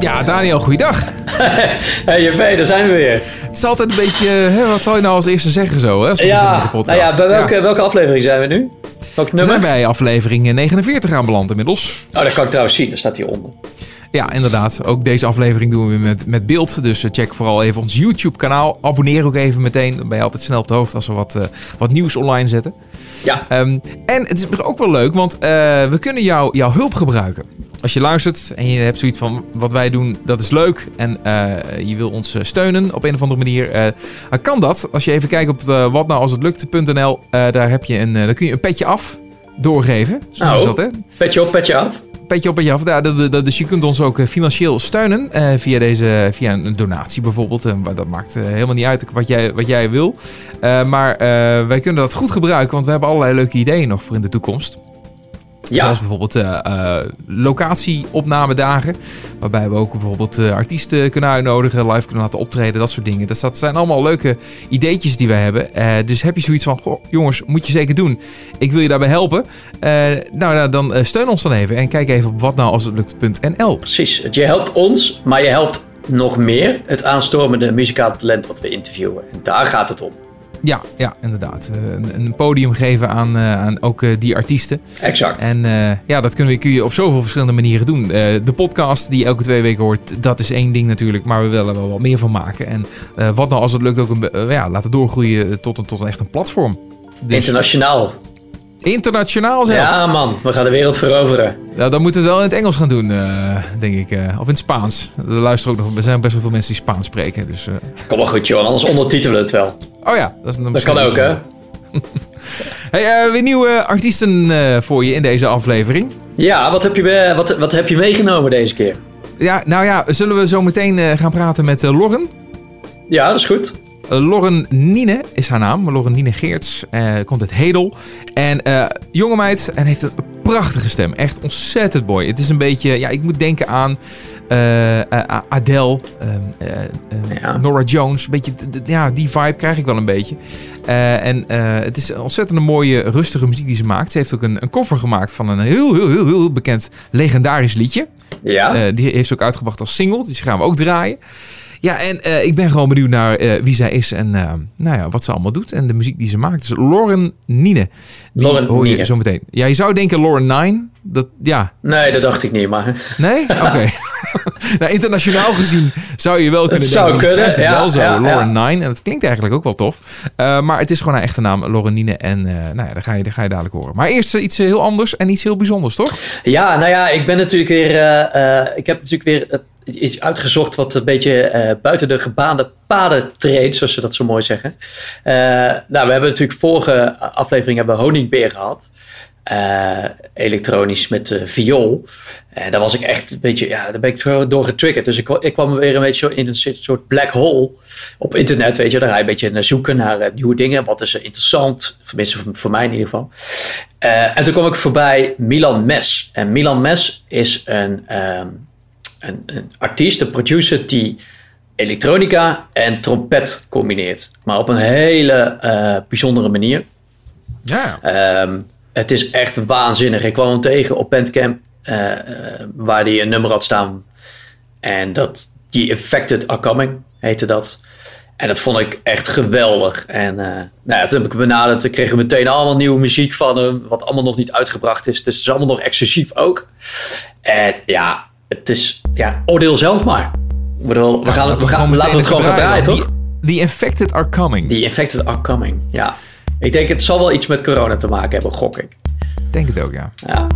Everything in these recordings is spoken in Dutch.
Ja, Daniel, goeiedag. hey JP, daar zijn we weer. Het is altijd een beetje, hè, wat zal je nou als eerste zeggen zo, hè? Ja, de nou ja, bij welke, Ja. welke aflevering zijn we nu? Welk We nummer? zijn bij aflevering 49 aanbeland inmiddels. Oh, dat kan ik trouwens zien, dat staat hieronder. Ja, inderdaad. Ook deze aflevering doen we met, met beeld. Dus eh, check vooral even ons YouTube-kanaal. Abonneer ook even meteen. Dan ben je altijd snel op de hoogte als we wat, eh, wat nieuws online zetten. Ja, Ehm, en het is ook wel leuk, want eh, we kunnen jou, jouw hulp gebruiken. Als je luistert en je hebt zoiets van wat wij doen, dat is leuk. En eh, je wil ons eh, steunen op een of andere manier. eh, dan kan dat. Als je even kijkt op uh, watnoualshetlukt.nl. eh daar, heb je een, daar kun je een petje af doorgeven. Zo Nou. is dat, hè? petje op, petje af. Petje op, petje af. Ja, dus je kunt ons ook financieel steunen via, deze, via een donatie bijvoorbeeld. En dat maakt helemaal niet uit wat jij, wat jij wil. Maar eh, wij kunnen dat goed gebruiken, want we hebben allerlei leuke ideeën nog voor in de toekomst. Ja, Zoals bijvoorbeeld eh eh, locatieopnamedagen. Waarbij we ook bijvoorbeeld eh, artiesten kunnen uitnodigen, live kunnen laten optreden, dat soort dingen. Dus dat zijn allemaal leuke ideetjes die we hebben. Dus heb je zoiets van, goh, jongens, moet je zeker doen. Ik wil je daarbij helpen. Nou, nou, dan steun ons dan even. En kijk even op watnoualshetlukt.nl. precies. Je helpt ons, maar je helpt nog meer het aanstormende muzikale talent wat we interviewen. En daar gaat het om. Ja, ja, inderdaad. Eh, een, een podium geven aan, eh, aan ook eh, die artiesten. Exact. En ja, dat kunnen we, kun je op zoveel verschillende manieren doen. De podcast die je elke twee weken hoort, dat is één ding natuurlijk. Maar we willen er wel wat meer van maken. En wat nou als het lukt ook een, ja, laten doorgroeien tot een, tot een echt een platform. Dus Internationaal. Internationaal zelf. Ja man, we gaan de wereld veroveren. Nou, dan moeten we het wel in het Engels gaan doen, eh, denk ik. eh, of in het Spaans. Er luisteren ook nog, er zijn best wel veel mensen die Spaans spreken. Dus, eh, Kom maar goed joh, anders ondertitelen we het wel. oh ja, dat, is een Dat kan ook hè. Hey, weer nieuwe artiesten voor je in deze aflevering. Ja, wat heb, je, wat, wat heb je meegenomen deze keer? Ja, nou ja, zullen we zo meteen gaan praten met Lauren? Ja, dat is goed. Uh, Lauren Niene is haar naam. Lauren Niene Geerts. eh, komt uit Hedel. En eh, jonge meid en heeft een prachtige stem. Echt ontzettend mooi. Het is een beetje... Ja, ik moet denken aan eh, Adele. Ja. Nora Jones. Een beetje, ja, die vibe krijg ik wel een beetje. En het is een ontzettend mooie, rustige muziek die ze maakt. Ze heeft ook een, een cover gemaakt van een heel, heel, heel, heel bekend legendarisch liedje. Ja, die heeft ze ook uitgebracht als single. Dus die gaan we ook draaien. Ja, en eh, ik ben gewoon benieuwd naar eh, wie zij is en eh, nou ja, wat ze allemaal doet. En de muziek die ze maakt. Dus Lauren Niene. Die Lauren hoor je Niene. zo meteen. Ja, je zou denken Lauren Nine. Dat, ja, nee, dat dacht ik niet, maar... nee? Oké. nou, internationaal gezien zou je wel kunnen zou denken. die kunnen, het ja, wel zo, ja, Lauren ja. Nine. En dat klinkt eigenlijk ook wel tof. Maar het is gewoon haar echte naam, Lauren Niene. En nou ja, dat ga, je, dat ga je dadelijk horen. Maar eerst iets heel anders en iets heel bijzonders, toch? Ja, nou ja, ik ben natuurlijk weer. ik heb natuurlijk weer iets uitgezocht wat een beetje eh, buiten de gebaande paden treedt, zoals ze dat zo mooi zeggen. Eh, nou, we hebben natuurlijk vorige aflevering hebben honingbeer gehad. Eh, elektronisch met viool. En daar was ik echt een beetje, ja, daar ben ik door getriggerd. Dus ik, ik kwam weer een beetje in een soort- black hole op internet, weet je. Daar ga je een beetje naar zoeken naar nieuwe dingen. Wat is er interessant? Tenminste, voor, mij in ieder geval. En toen kwam ik voorbij Milan Mes. En Milan Mes is een, ehm, een, een artiest, een producer die elektronica en trompet combineert. Maar op een hele eh, bijzondere manier. Ja. Ehm, het is echt waanzinnig. Ik kwam hem tegen op Bandcamp, eh, eh, waar hij een nummer had staan. En dat, die Infected Are Coming heette dat. En dat vond ik echt geweldig. En nou ja, toen heb ik benaderd. Toen kregen we meteen allemaal nieuwe muziek van hem. Wat allemaal nog niet uitgebracht is. Dus het is allemaal nog exclusief ook. En ja, het is... Ja, oordeel zelf maar. Ik bedoel, we gaan, het, we gaan, laten we het gewoon gaan draaien, toch? The, the Infected Are Coming. Die Infected Are Coming, ja. Ik denk het zal wel iets met corona te maken hebben, gok ik. Denk het ook, ja. Ja.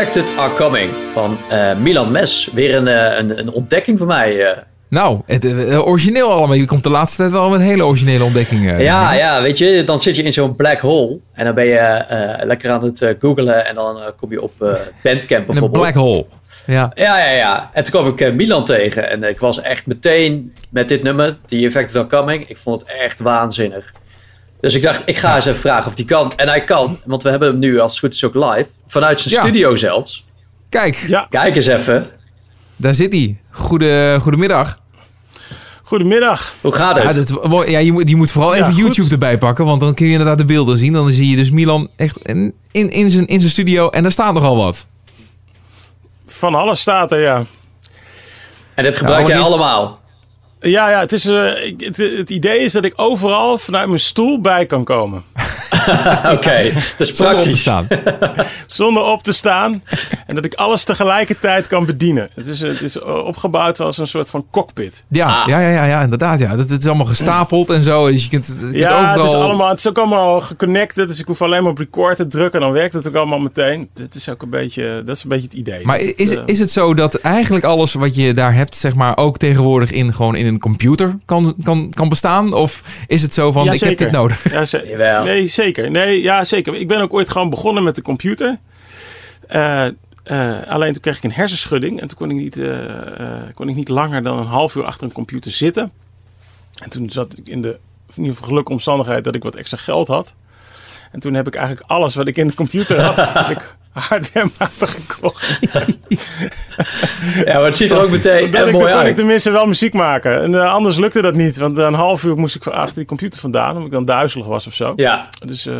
Infected Are Coming van uh, Milan Mes. Weer een, uh, een, een, ontdekking voor mij. Uh. Nou, het, origineel allemaal. Je komt de laatste tijd wel met hele originele ontdekkingen. ja, ja, weet je, dan zit je in zo'n black hole. En dan ben je lekker aan het googlen. En dan kom je op Bandcamp bijvoorbeeld. Een black hole. Ja. ja, ja, ja. En toen kwam ik Milan tegen. En ik was echt meteen met dit nummer, The Infected Are Coming. Ik vond het echt waanzinnig. Dus ik dacht, ik ga eens even vragen of hij kan. En hij kan, want we hebben hem nu als het goed is ook live. Vanuit zijn studio zelfs. Kijk. Ja. Kijk eens even. Daar zit hij. Goede, goedemiddag. Goedemiddag. Hoe gaat het? Ja, ja je, moet, je moet vooral even YouTube erbij pakken, want dan kun je inderdaad de beelden zien. Dan zie je dus Milan echt in, in, in, zijn, in zijn studio en daar staat nogal wat. Van alles staat er, ja. En dit gebruik jij allemaal? Ja, ja het, is, uh, het, het, idee is dat ik overal vanuit mijn stoel bij kan komen. Oké, okay, dat is praktisch. Zonder op te staan. Zonder op te staan. En dat ik alles tegelijkertijd kan bedienen. Het is, het is opgebouwd als een soort van cockpit. Ja, ah. ja, ja, ja, inderdaad. Ja. Het, is allemaal gestapeld en zo. Dus je kunt, je kunt ja, overal... het is, allemaal, het is ook allemaal geconnected. Dus ik hoef alleen maar op record te drukken. En dan werkt het ook allemaal meteen. Het is ook een beetje, dat is een beetje het idee. Maar is, is het zo dat eigenlijk alles wat je daar hebt, zeg maar, ook tegenwoordig in gewoon in een computer kan, kan, kan bestaan? Of is het zo van, ik heb dit nodig? Ja, zeker. Nee, zeker. Nee, ja, zeker. Ik ben ook ooit gewoon begonnen met de computer. Uh, uh, alleen toen kreeg ik een hersenschudding. En toen kon ik, niet, uh, kon ik niet langer dan een half uur achter een computer zitten. En toen zat ik in de in ieder geval gelukkige omstandigheid dat ik wat extra geld had. En toen heb ik eigenlijk alles wat ik in de computer had, hardwarematig gekocht. ja, maar het ziet er ook meteen dan, mooi uit. kon ik tenminste wel muziek maken. En uh, anders lukte dat niet. Want een half uur moest ik achter die computer vandaan. Omdat ik dan duizelig was of zo. Ja. Dus uh,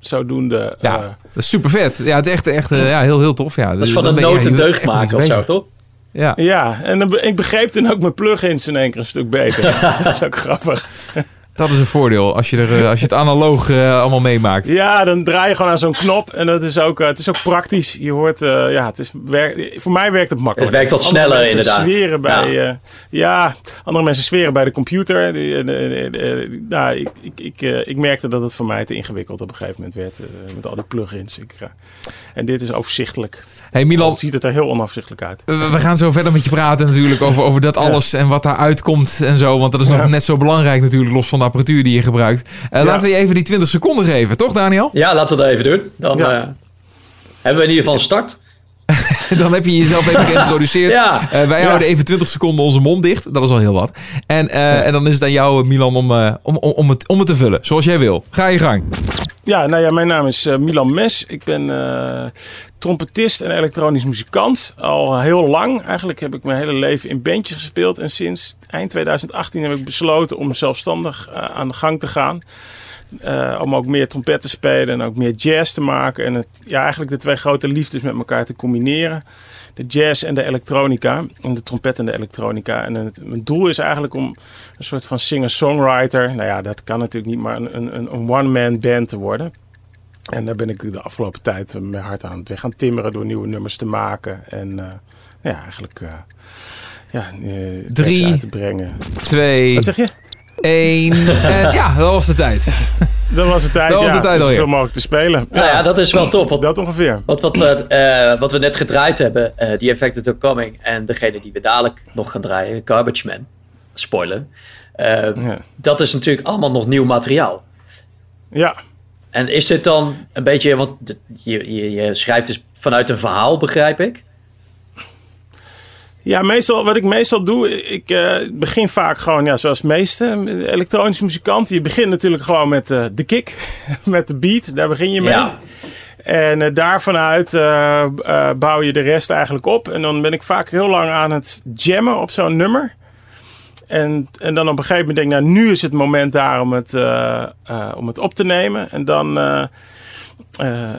zodoende... Ja, uh, dat is super vet. Ja, het is echt, echt ja, heel, heel tof. Ja. Dat is van een noot een deugd maken of zo, toch? Ja. ja, en dan, ik begreep toen ook mijn plugins in één keer een stuk beter. dat is ook grappig. Dat is een voordeel als je, er, eh, als je het analoog uh, allemaal meemaakt. Ja, dan draai je gewoon aan zo'n knop. En dat is ook, uh, het is ook praktisch. Je hoort, uh, ja, het is, werk, voor mij werkt het makkelijk. Het werkt wat sneller inderdaad. Zweren bij, ja. ja. andere mensen zweren bij de computer. nou, ik, ik, ik, ik merkte dat het voor mij te ingewikkeld op een gegeven moment werd. met al die plugins. Ik, en dit is overzichtelijk. Hey Milan. Ziet het er heel onoverzichtelijk uit. We, gaan zo verder met je praten natuurlijk over, over dat alles en wat daar uitkomt en zo. Want dat is nog net zo belangrijk natuurlijk, los van de apparatuur die je gebruikt. Uh, Laten we je even die 20 seconden geven, toch Daniel? Ja, laten we dat even doen. Dan uh, hebben we in ieder geval een start. dan heb je jezelf even geïntroduceerd. ja. uh, wij houden even 20 seconden onze mond dicht. Dat is al heel wat. En, en dan is het aan jou, Milan, om, om, om, om, het, om het te vullen. Zoals jij wil. Ga je gang. Ja, nou ja, mijn naam is Milan Mes. Ik ben trompetist en elektronisch muzikant. Al heel lang. Eigenlijk heb ik mijn hele leven in bandjes gespeeld. En sinds eind 2018 heb ik besloten om zelfstandig uh, aan de gang te gaan. Uh, om ook meer trompet te spelen en ook meer jazz te maken. En het, ja, eigenlijk de twee grote liefdes met elkaar te combineren. De jazz en de elektronica. En de trompet en de elektronica. En het, mijn doel is eigenlijk om een soort van singer-songwriter. Nou ja, dat kan natuurlijk niet, maar een, een, een one-man band te worden. En daar ben ik de afgelopen tijd met hard aan het weg gaan timmeren door nieuwe nummers te maken. En uh, ja, eigenlijk uh, ja, Drie, uit te brengen. Twee, Wat zeg je? Eén. en ja, dat was de tijd. Dat was de tijd, dat ja. Was de tijd zoveel mogelijk te spelen. Nou ja, dat is wel top. Wat, dat ongeveer. Wat, wat, we, wat we net gedraaid hebben, die Effected Are Coming. En degene die we dadelijk nog gaan draaien, Garbage Man. Spoiler. Ja. Dat is natuurlijk allemaal nog nieuw materiaal. Ja. En is dit dan een beetje, want je, je, je schrijft dus vanuit een verhaal, begrijp ik? Ja, meestal, wat ik meestal doe, ik uh, begin vaak gewoon, ja, zoals de meeste elektronische muzikanten. Je begint natuurlijk gewoon met uh, de kick, met de beat, daar begin je mee. Ja. En uh, daar vanuit bouw je de rest eigenlijk op. En dan ben ik vaak heel lang aan het jammen op zo'n nummer. En, en dan op een gegeven moment denk ik, nou nu is het moment daar om het, om het op te nemen. En dan, uh,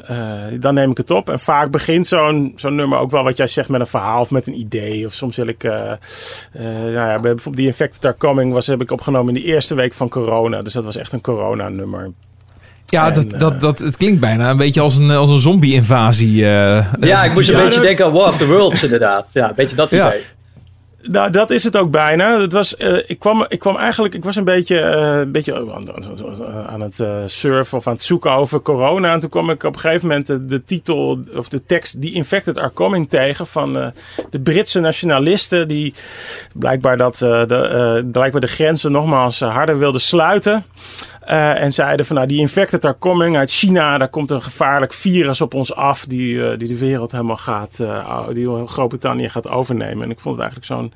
dan neem ik het op. En vaak begint zo'n zo'n nummer ook wel wat jij zegt met een verhaal of met een idee. Of soms wil ik, nou ja, bijvoorbeeld die Infected Are Coming was, heb ik opgenomen in de eerste week van corona. Dus dat was echt een corona nummer. Ja, dat, dat, dat, het klinkt bijna een beetje als een, als een zombie-invasie. ja, ik moest een beetje denken aan War of the Worlds inderdaad. Ja, een beetje dat idee. Nou, dat is het ook bijna. Het was, uh, ik, kwam, ik kwam eigenlijk, ik was een beetje, een beetje aan het uh, surfen of aan het zoeken over corona. En toen kwam ik op een gegeven moment de, de titel of de tekst Die Infected Are Coming tegen van de Britse nationalisten. Die blijkbaar, dat, de, blijkbaar de grenzen nogmaals harder wilden sluiten. Uh, en zeiden van nou, die infected are coming uit China. Daar komt een gevaarlijk virus op ons af die, uh, die de wereld helemaal gaat, uh, die Groot-Brittannië gaat overnemen. En ik vond het eigenlijk zo'n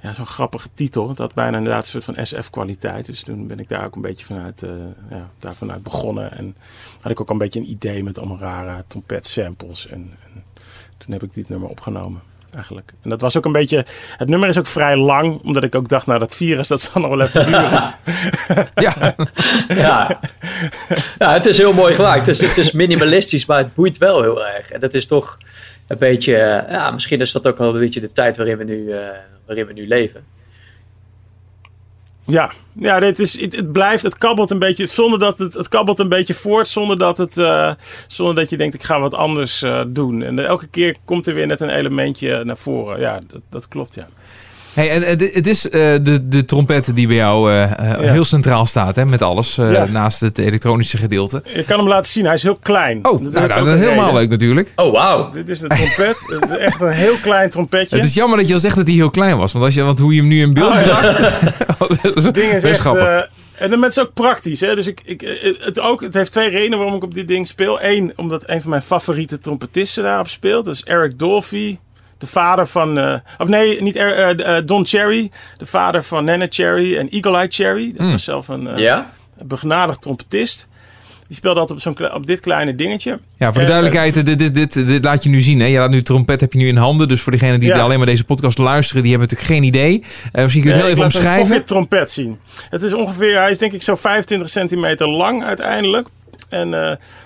ja, zo'n grappige titel. Dat bijna inderdaad een soort van SF-kwaliteit. Dus toen ben ik daar ook een beetje vanuit, ja, daar vanuit begonnen. En had ik ook een beetje een idee met allemaal rare trompet samples. En, en toen heb ik dit nummer opgenomen eigenlijk. En dat was ook een beetje. Het nummer is ook vrij lang, omdat ik ook dacht, nou, dat virus, dat zal nog wel even duren. ja. ja. ja, het is heel mooi gemaakt. Het is, het is minimalistisch, maar het boeit wel heel erg. En dat is toch een beetje. Ja, misschien is dat ook wel een beetje de tijd waarin we nu, uh, waarin we nu leven. Ja, ja dit is, het, het, blijft, het kabbelt een beetje, zonder dat het, het kabbelt een beetje voort, zonder dat, het, uh, zonder dat je denkt, ik ga wat anders uh, doen. En elke keer komt er weer net een elementje naar voren. Ja, dat, dat klopt, ja. Hey, en het is uh, de, de trompet die bij jou uh, ja. heel centraal staat, hè, met alles, uh, ja. naast het elektronische gedeelte. Je kan hem laten zien, hij is heel klein. Oh, dat, nou, dat is helemaal reden. leuk natuurlijk. Oh, wauw. Dit is de trompet. het is echt een heel klein trompetje. Het is jammer dat je al zegt dat hij heel klein was, want, als je, want hoe je hem nu in beeld oh, bracht... Het ding is echt... en dan is ook praktisch. Hè? Dus ik, ik, het, ook, het heeft twee redenen waarom ik op dit ding speel. Eén, omdat een van mijn favoriete trompetisten daarop speelt. Dat is Eric Dolphy de vader van. Uh, of nee, niet uh, uh, Don Cherry. De vader van Nana Cherry en Eagle Eye Cherry. Dat mm. was zelf een ja? begenadigd trompetist. Die speelde altijd op, zo'n, op dit kleine dingetje. Ja, voor de duidelijkheid, dit, dit, dit, dit, laat je nu zien. Hè? Je laat nu trompet heb je nu in handen. Dus voor degenen die ja. alleen maar deze podcast luisteren, die hebben natuurlijk geen idee. misschien kun je het heel even omschrijven. Ik trompet zien. Het is ongeveer, hij is denk ik zo 25 centimeter lang uiteindelijk. En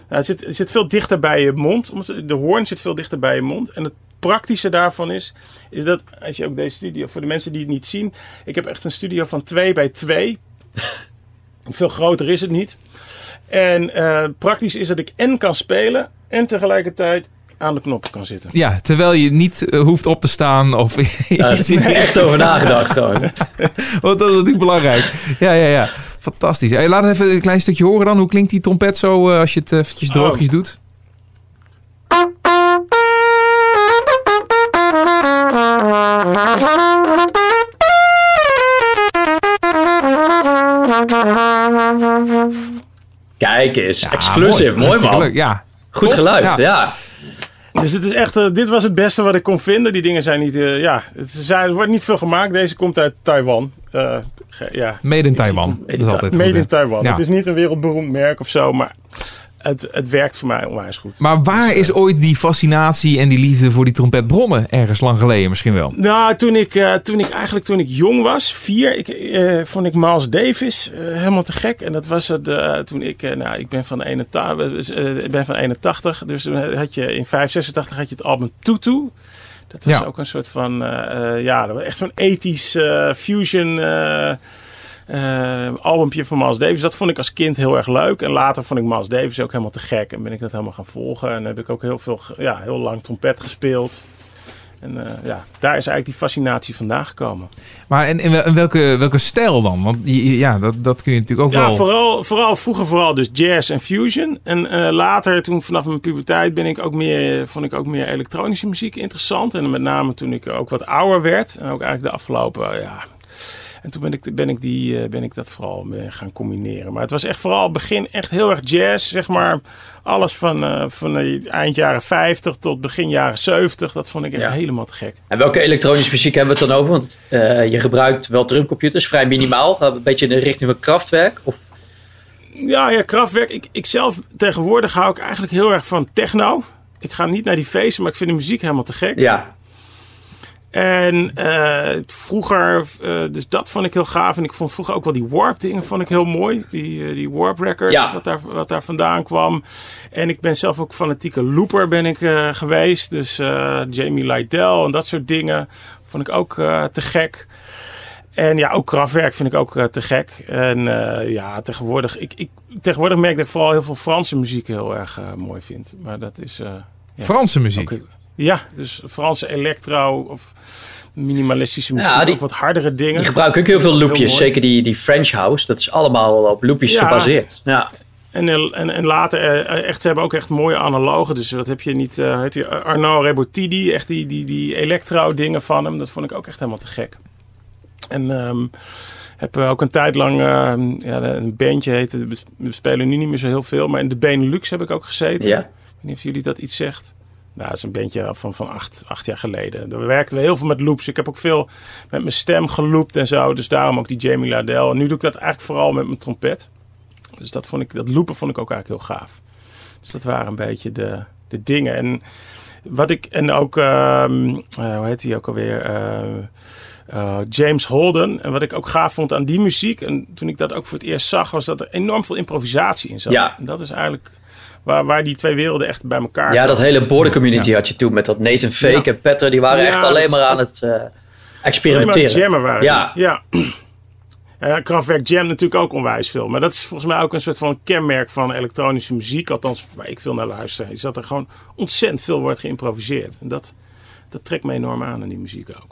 hij zit, zit veel dichter bij je mond. De hoorn zit veel dichter bij je mond. En het praktische daarvan is, is dat als je ook deze studio, voor de mensen die het niet zien, ik heb echt een studio van 2 bij 2. Veel groter is het niet. En uh, praktisch is dat ik en kan spelen en tegelijkertijd aan de knoppen kan zitten. Ja, terwijl je niet uh, hoeft op te staan of... Daar is er echt over nagedacht gewoon. Want dat is natuurlijk belangrijk. Ja, ja, ja. Fantastisch. Hey, laat even een klein stukje horen dan. Hoe klinkt die trompet zo uh, als je het eventjes droogjes oh. doet? Kijk eens, ja, exclusive, mooi, mooi man. Leuk, ja. Goed Tof, geluid, ja. ja. Dus het is echt, uh, dit was het beste wat ik kon vinden. Die dingen zijn niet, uh, ja, het zijn, er wordt niet veel gemaakt. Deze komt uit Taiwan. Uh, ja, Made in Taiwan. Dat is altijd Made goed, in Taiwan. Ja. Het is niet een wereldberoemd merk of zo, maar het, het werkt voor mij onwijs goed. Maar waar dus, is ooit die fascinatie en die liefde voor die trompet bronnen? Ergens lang geleden misschien wel. Nou, toen ik, uh, toen ik eigenlijk toen ik jong was, vier, ik, uh, vond ik Miles Davis uh, helemaal te gek. En dat was het toen ik, nou, ik ben van, 81, ik ben van 81. Dus toen had je in 586 had je het album Tutu. Dat was ja. ook een soort van, ja, echt zo'n ethisch fusion uh, albumpje van Miles Davis. Dat vond ik als kind heel erg leuk. En later vond ik Miles Davis ook helemaal te gek. En ben ik dat helemaal gaan volgen. En heb ik ook heel, veel, ja, heel lang trompet gespeeld. En uh, ja, daar is eigenlijk die fascinatie vandaan gekomen. Maar in, in welke, welke stijl dan? Want ja, dat, dat kun je natuurlijk ook ja, wel... Vooral, vooral, vroeger vooral dus jazz en fusion. En uh, later, toen vanaf mijn puberteit, ben ik ook meer, vond ik ook meer elektronische muziek interessant. En met name toen ik ook wat ouder werd. En ook eigenlijk de afgelopen ja, en toen ben ik, ben ik, die, eh, ben ik dat vooral gaan combineren. Maar het was echt vooral begin echt heel erg jazz. Zeg maar alles van, uh, van eind jaren 50 tot begin jaren 70. Dat vond ik echt ja. helemaal te gek. En welke elektronische muziek hebben we het dan over? Want uh, je gebruikt wel drumcomputers, vrij minimaal. Een beetje in de richting van krachtwerk? Of... Ja, ja, krachtwerk. Ik, ik zelf tegenwoordig hou ik eigenlijk heel erg van techno. Ik ga niet naar die feesten, maar ik vind de muziek helemaal te gek. Ja. En uh, vroeger, uh, dus dat vond ik heel gaaf. En ik vond vroeger ook wel die Warp dingen vond ik heel mooi. Die, uh, die Warp Records, ja. wat, daar, wat daar vandaan kwam. En ik ben zelf ook fanatieke looper ben ik geweest. Dus Jamie Lydell en dat soort dingen vond ik ook te gek. En ja, ook krachtwerk vind ik ook te gek. En ja, tegenwoordig, ik, ik, tegenwoordig merk dat ik vooral heel veel Franse muziek heel erg mooi vind. Maar dat is... Ja, Franse muziek? Ook, ja, dus Franse electro of minimalistische muziek, Ja, die- ook wat hardere dingen. Die gebruiken ook heel veel loopjes. Zeker die, die French House. Dat is allemaal op loopjes Ja. gebaseerd. Ja. En, en, en later, eh, echt, ze hebben ook echt mooie analogen. Dus wat heb je niet, eh heet die Arnaud Rebotidi, echt die, die, die electro dingen van hem. Dat vond ik ook echt helemaal te gek. En ehm heb eh, ook een tijd lang, ehm, ja, een bandje heette, we we spelen nu niet meer zo heel veel, maar in de Benelux heb ik ook gezeten. Ja. Ik weet niet of jullie dat iets zegt. Nou, dat is een bandje van, van acht, acht jaar geleden. Daar werkten we heel veel met loops. Ik heb ook veel met mijn stem geloopt en zo. Dus daarom ook die Jamie Ladell. En nu doe ik dat eigenlijk vooral met mijn trompet. Dus dat, vond ik, dat loopen vond ik ook eigenlijk heel gaaf. Dus dat waren een beetje de, de dingen. En wat ik, en ook, ehm, eh, hoe heet hij ook alweer? Eh, eh, James Holden. En wat ik ook gaaf vond aan die muziek, en toen ik dat ook voor het eerst zag, was dat er enorm veel improvisatie in zat. Ja. En dat is eigenlijk waar, waar die twee werelden echt bij elkaar ja, dat hele border community had je toen met dat Nathan Fake Ja. en Petter. Die waren Ja, echt dat alleen maar aan het eh, Alleen maar experimenteren. jammen waren Ja. die. ja. Ja, Kraftwerk Jam natuurlijk ook onwijs veel. Maar dat is volgens mij ook een soort van kenmerk van elektronische muziek. Althans, waar ik veel naar luister. Is dat er gewoon ontzettend veel wordt geïmproviseerd. En dat, dat trekt me enorm aan in die muziek ook.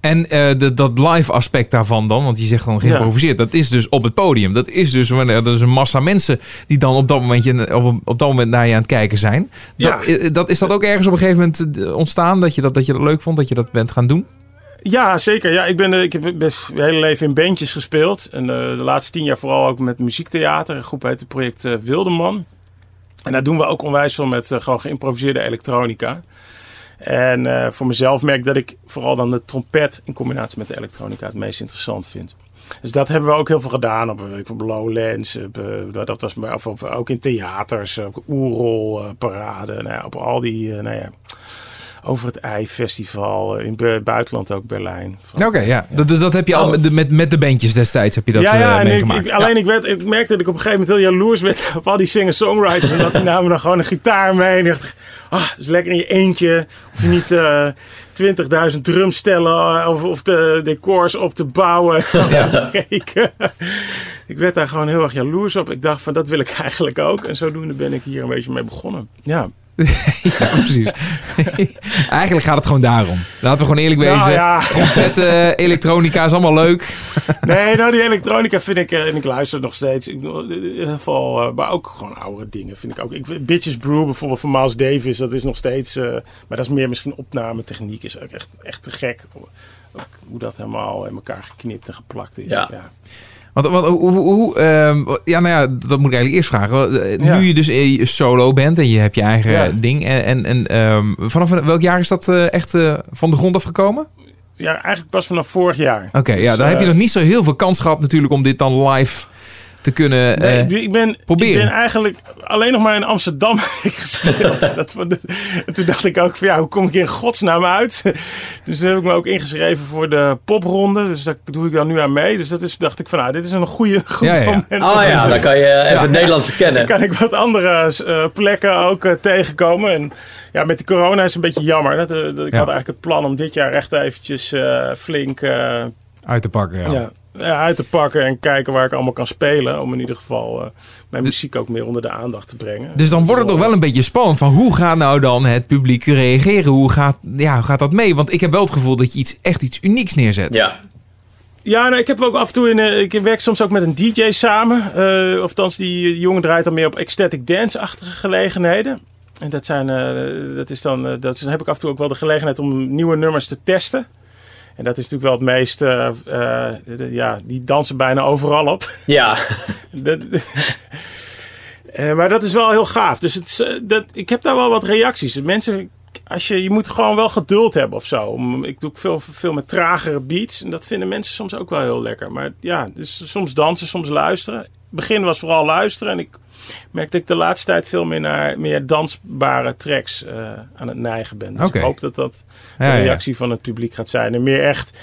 En eh, de, dat live aspect daarvan dan, want je zegt dan geïmproviseerd, dat is dus op het podium. Dat is dus wanneer er is een massa mensen die dan op dat, momentje, op, op dat moment naar je aan het kijken zijn. Dat, Ja. eh, dat, is dat ook ergens op een gegeven moment eh, ontstaan, dat je dat, dat je dat leuk vond, dat je dat bent gaan doen? Ja, zeker. Ja, ik, ben, eh, ik heb best mijn hele leven in bandjes gespeeld. En eh, de laatste tien jaar vooral ook met muziektheater. Een groep heet het project eh, Wildeman. En daar doen we ook onwijs veel met eh, gewoon geïmproviseerde elektronica. En eh, voor mezelf merk ik dat ik vooral dan de trompet in combinatie met de elektronica het meest interessant vind. Dus dat hebben we ook heel veel gedaan op, eh, op Lowlands. Op, eh, dat was, maar- of, ook in theaters, ook Oerol, eh, Parade. Nou ja, op al die, eh, nou ja, over het ei-festival. eh, in het buitenland ook Berlijn. Oké, ja. Dat, dus dat heb je al Oh. met, de- met, met de bandjes destijds heb je dat ja, ja, eh, en ik, meegemaakt. ik- alleen ik, werd, ik merkte dat ik op een gegeven moment heel jaloers werd op al die singer-songwriters. En dat die namen dan gewoon een gitaar mee. En ik dacht, ah, het is lekker in je eentje. Of je niet eh 20.000 drumstellen of, of de decors op te bouwen. Te ik werd daar gewoon heel erg jaloers op. Ik dacht van, dat wil ik eigenlijk ook. En zodoende ben ik hier een beetje mee begonnen. Ja. Ja, precies. Eigenlijk gaat het gewoon daarom. Laten we gewoon eerlijk Nou, wezen. ja. Eh, elektronica is allemaal leuk. Nee, nou die elektronica vind ik, eh, en ik luister nog steeds. Ik, in ieder geval, eh, maar ook gewoon oudere dingen vind ik ook. Ik, Bitches Brew bijvoorbeeld van Miles Davis, dat is nog steeds, eh, maar dat is meer misschien opnametechniek, is ook echt, echt te gek. Ook hoe dat helemaal in elkaar geknipt en geplakt is. Ja. Ja. Want, want hoe, ehm, ja, nou ja, dat moet ik eigenlijk eerst vragen. Eh, Ja. Nu je dus eh, solo bent en je hebt je eigen Ja. ding. En, en, en ehm, vanaf welk jaar is dat eh, echt van de grond afgekomen? Ja, eigenlijk pas vanaf vorig jaar. Oké, ja, Dus, dan heb je nog niet zo heel veel kans gehad natuurlijk om dit dan live te kunnen... Nee, eh, ik- ben, proberen. ik ben eigenlijk alleen nog maar in Amsterdam gespeeld. dat, en toen dacht ik ook van ja, hoe kom ik in godsnaam uit? dus toen heb ik me ook ingeschreven voor de popronde. Dus daar doe ik dan nu aan mee. Dus dat is, dacht ik van nou, dit is een goede, goed Ja, moment. Oh om ja, dan kan je even Nederland verkennen. kan ik wat andere eh, plekken ook eh, tegenkomen. En ja, met de corona is het een beetje jammer. Dat, dat ik Ja. had eigenlijk het plan om dit jaar echt eventjes eh, flink eh, uit te pakken, ja. Ja. ja, uit te pakken en kijken waar ik allemaal kan spelen. Om in ieder geval eh, mijn muziek ook meer onder de aandacht te brengen. Dus dan wordt het toch wel een beetje spannend van hoe gaat nou dan het publiek reageren? Hoe gaat, ja, hoe gaat dat mee? Want ik heb wel het gevoel dat je iets, echt iets unieks neerzet. Ja. Ja, nou, ik heb ook af en toe in. eh, ik werk soms ook met een DJ samen. eh of althans, die, jongen draait dan meer op ecstatic dance-achtige gelegenheden. En dat zijn. eh, dat is dan. eh, dat is, dan heb ik af en toe ook wel de gelegenheid om nieuwe nummers te testen. En dat is natuurlijk wel het meest. eh, eh, de- ja, die dansen bijna overal op. Ja. Eh, maar dat is wel heel gaaf. Dus het, dat, ik heb daar wel wat reacties. Mensen, als je, je moet gewoon wel geduld hebben of zo. Ik doe ook veel, veel met tragere beats. En dat vinden mensen soms ook wel heel lekker. Maar ja, dus soms dansen, soms luisteren. Het begin was vooral luisteren. En ik merk dat ik de laatste tijd veel meer naar meer dansbare tracks eh, aan het neigen ben. Dus ik hoop dat dat de Ja, ja. reactie van het publiek gaat zijn. En meer echt...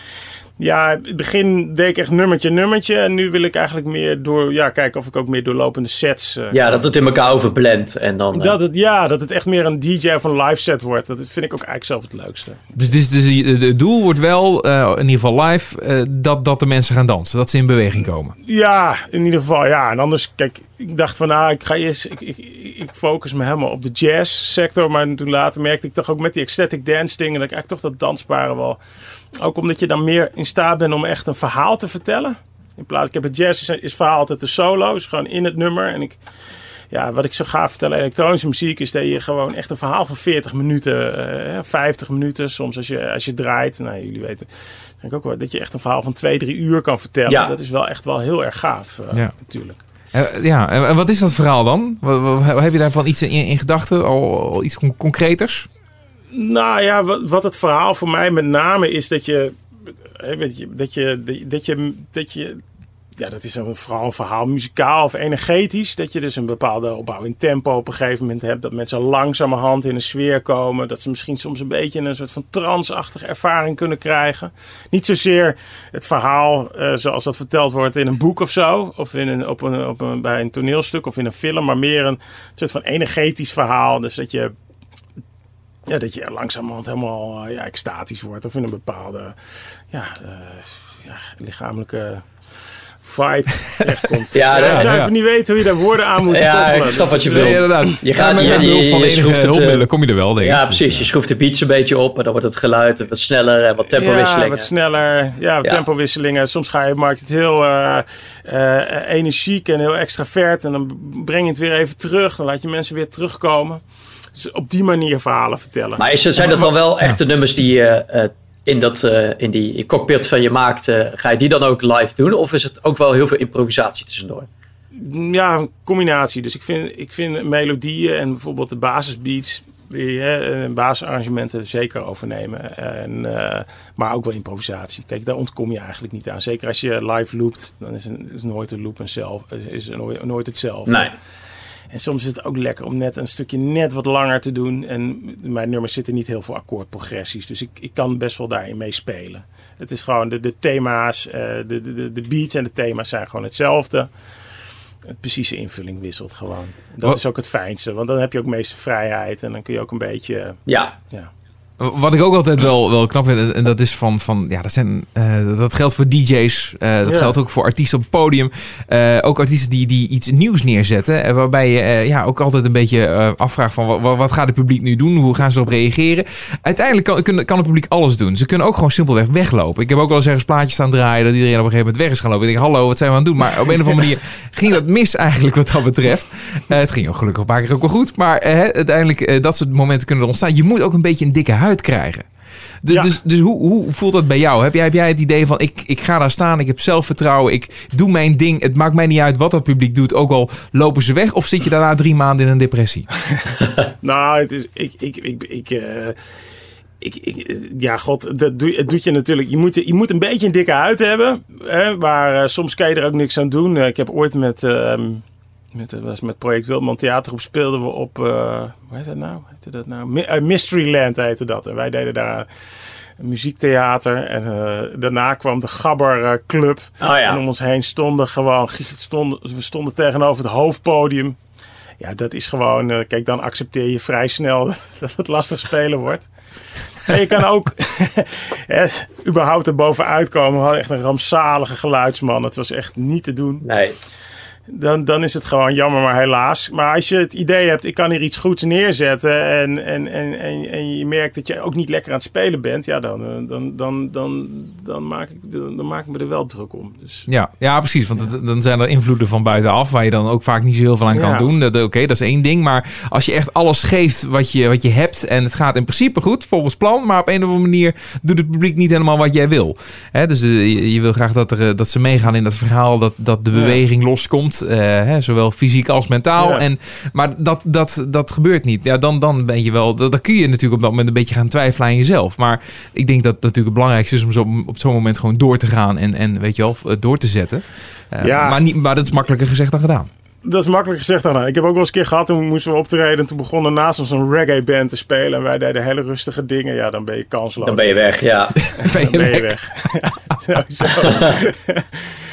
Ja, in het begin deed ik echt nummertje, nummertje. En nu wil ik eigenlijk meer door... Ja, kijken of ik ook meer doorlopende sets... eh, ja, dat het in elkaar overblendt. En dan, eh, dat het, ja, dat het echt meer een DJ of een live set wordt. Dat vind ik ook eigenlijk zelf het leukste. Dus, dus, dus het doel wordt wel, eh, in ieder geval live, eh, dat, dat de mensen gaan dansen. Dat ze in beweging komen. Ja, in ieder geval ja. En anders, kijk, ik dacht van, nou, ik ga eerst, ik, ik, ik focus me helemaal op de jazz sector. Maar toen later merkte ik toch ook met die ecstatic dance dingen, dat ik eigenlijk toch dat dansbare wel. Ook omdat je dan meer in staat bent om echt een verhaal te vertellen. In plaats, ik heb het jazz is, is verhaal altijd de solo, is gewoon in het nummer. En ik, ja, wat ik zo gaaf vertel, elektronische muziek, is dat je gewoon echt een verhaal van 40 minuten, uh, 50 minuten, soms als je, als je draait. Nou, jullie weten, denk ik ook wel, dat je echt een verhaal van 2, 3 uur kan vertellen. Ja. Dat is wel echt wel heel erg gaaf, uh, ja. natuurlijk. Uh, ja, en wat is dat verhaal dan? Wat, wat, heb je daarvan iets in, in gedachten, al, al, iets concreters? Nou ja, wat, wat het verhaal voor mij met name is dat je, dat je, dat je, dat je, dat je ja, dat is een, vooral een verhaal muzikaal of energetisch. Dat je dus een bepaalde opbouw in tempo op een gegeven moment hebt. Dat mensen langzamerhand in een sfeer komen. Dat ze misschien soms een beetje een soort van transachtige ervaring kunnen krijgen. Niet zozeer het verhaal uh, zoals dat verteld wordt in een boek of zo. Of in een, op een, op een, bij een toneelstuk of in een film. Maar meer een soort van energetisch verhaal. Dus dat je ja, dat je langzamerhand helemaal uh, ja, extatisch wordt. Of in een bepaalde ja, uh, ja, lichamelijke vibe terechtkomt. ja, ja, ik zou even niet weten hoe je daar woorden aan moet ja, koppelen. ik snap wat je bedoelt. Ja, inderdaad. Je gaat ja, je, je, je, van je schroeft hulpmiddelen kom je er wel, denk ik. Ja, precies. Je schroeft de beats een beetje op en dan wordt het geluid wat sneller en wat tempowisselingen. Ja, wat sneller. Ja, wat tempowisselingen. Soms ga je maakt het heel uh, uh, energiek en heel extravert en dan breng je het weer even terug. Dan laat je mensen weer terugkomen. Op die manier verhalen vertellen. Maar is het, zijn dat dan wel echte nummers die je uh, in, dat, uh, in die cockpit van je maakt, uh, ga je die dan ook live doen? Of is het ook wel heel veel improvisatie tussendoor? Ja, een combinatie. Dus ik vind, ik vind melodieën en bijvoorbeeld de basisbeats, hè, basisarrangementen zeker overnemen. En, uh, maar ook wel improvisatie. Kijk, daar ontkom je eigenlijk niet aan. Zeker als je live loopt, dan is, een, is nooit een loop een zelf, is nooit, nooit hetzelfde. Nee. En soms is het ook lekker om net een stukje net wat langer te doen. En mijn nummers zitten niet heel veel akkoordprogressies. Dus ik, ik kan best wel daarin meespelen. Het is gewoon de, de thema's, uh, de, de, de beats en de thema's zijn gewoon hetzelfde. Het precieze invulling wisselt gewoon. Dat is ook het fijnste. Want dan heb je ook meeste vrijheid. En dan kun je ook een beetje... Ja. ja. Wat ik ook altijd wel, wel knap vind, en dat is van, van ja, dat, zijn, uh, dat geldt voor DJ's, uh, dat ja. geldt ook voor artiesten op het podium. Uh, ook artiesten die, die iets nieuws neerzetten, waarbij je ja, ook altijd een beetje afvraagt van wat, wat gaat het publiek nu doen, hoe gaan ze erop reageren. Uiteindelijk kan, kan het publiek alles doen. Ze kunnen ook gewoon simpelweg weglopen. Ik heb ook wel eens ergens plaatjes staan draaien dat iedereen op een gegeven moment weg is gaan lopen. Ik denk, hallo, wat zijn we aan het doen? Maar op een of andere manier ging dat mis eigenlijk wat dat betreft. het ging ook gelukkig een paar keer ook wel goed, maar uiteindelijk dat soort momenten kunnen er ontstaan. Je moet ook een beetje een dikke huid krijgen. De, ja. Dus, dus hoe, hoe voelt dat bij jou? Heb jij, heb jij het idee van ik, ik ga daar staan, ik heb zelfvertrouwen, ik doe mijn ding. Het maakt mij niet uit wat het publiek doet, ook al lopen ze weg. Of zit je daarna drie maanden in een depressie? nou, het is, ik, ik, ik, ik, uh, ik, ik, ja, god, dat doe, het doet je natuurlijk. Je moet, je moet een beetje een dikke huid hebben. Hè, maar uh, soms kan je er ook niks aan doen. Uh, ik heb ooit met. Met, was met project Wildman Theatergroep speelden we op, uh, hoe heet dat nou? Heette dat nou? Uh, Mysteryland heette dat. En wij deden daar een muziektheater. En uh, daarna kwam de Gabber Club. Oh, ja. En om ons heen stonden gewoon, stonden, we stonden tegenover het hoofdpodium. Ja, dat is gewoon, kijk, dan accepteer je vrij snel dat het lastig spelen wordt. En je kan ook überhaupt er bovenuit komen. We hadden echt een rampzalige geluidsman. Het was echt niet te doen. Nee dan, dan is het gewoon jammer, maar helaas. Maar als je het idee hebt, ik kan hier iets goeds neerzetten en, en, en, en, en je merkt dat je ook niet lekker aan het spelen bent, ja, dan, dan, dan, dan, dan, maak, ik, dan maak ik me er wel druk om. Dus, ja, ja, precies. Want ja. dan zijn er invloeden van buitenaf waar je dan ook vaak niet zo heel veel aan kan doen. Oké, okay, dat is één ding. Maar als je echt alles geeft wat je, wat je hebt en het gaat in principe goed, volgens plan, maar op een of andere manier doet het publiek niet helemaal wat jij wil. Dus de, je, je, wil graag dat, er, dat ze meegaan in dat verhaal, dat, dat de beweging loskomt. Uh, hè, zowel fysiek als mentaal. Ja. En, maar dat, dat, dat gebeurt niet. Ja, dan, dan ben je wel. Dan kun je natuurlijk op dat moment een beetje gaan twijfelen aan jezelf. Maar ik denk dat het natuurlijk het belangrijkste is om zo, op zo'n moment gewoon door te gaan en, en weet je wel, door te zetten. Uh, ja. maar, niet, maar dat is makkelijker gezegd dan gedaan. Dat is makkelijk gezegd dan. Ik heb ook wel eens een keer gehad, toen moesten we optreden. En toen begonnen naast ons een reggae band te spelen. En wij deden hele rustige dingen. Ja, dan ben je kansloos. Dan ben je weg, ja. dan ben je, ben je weg. weg. ja, sowieso.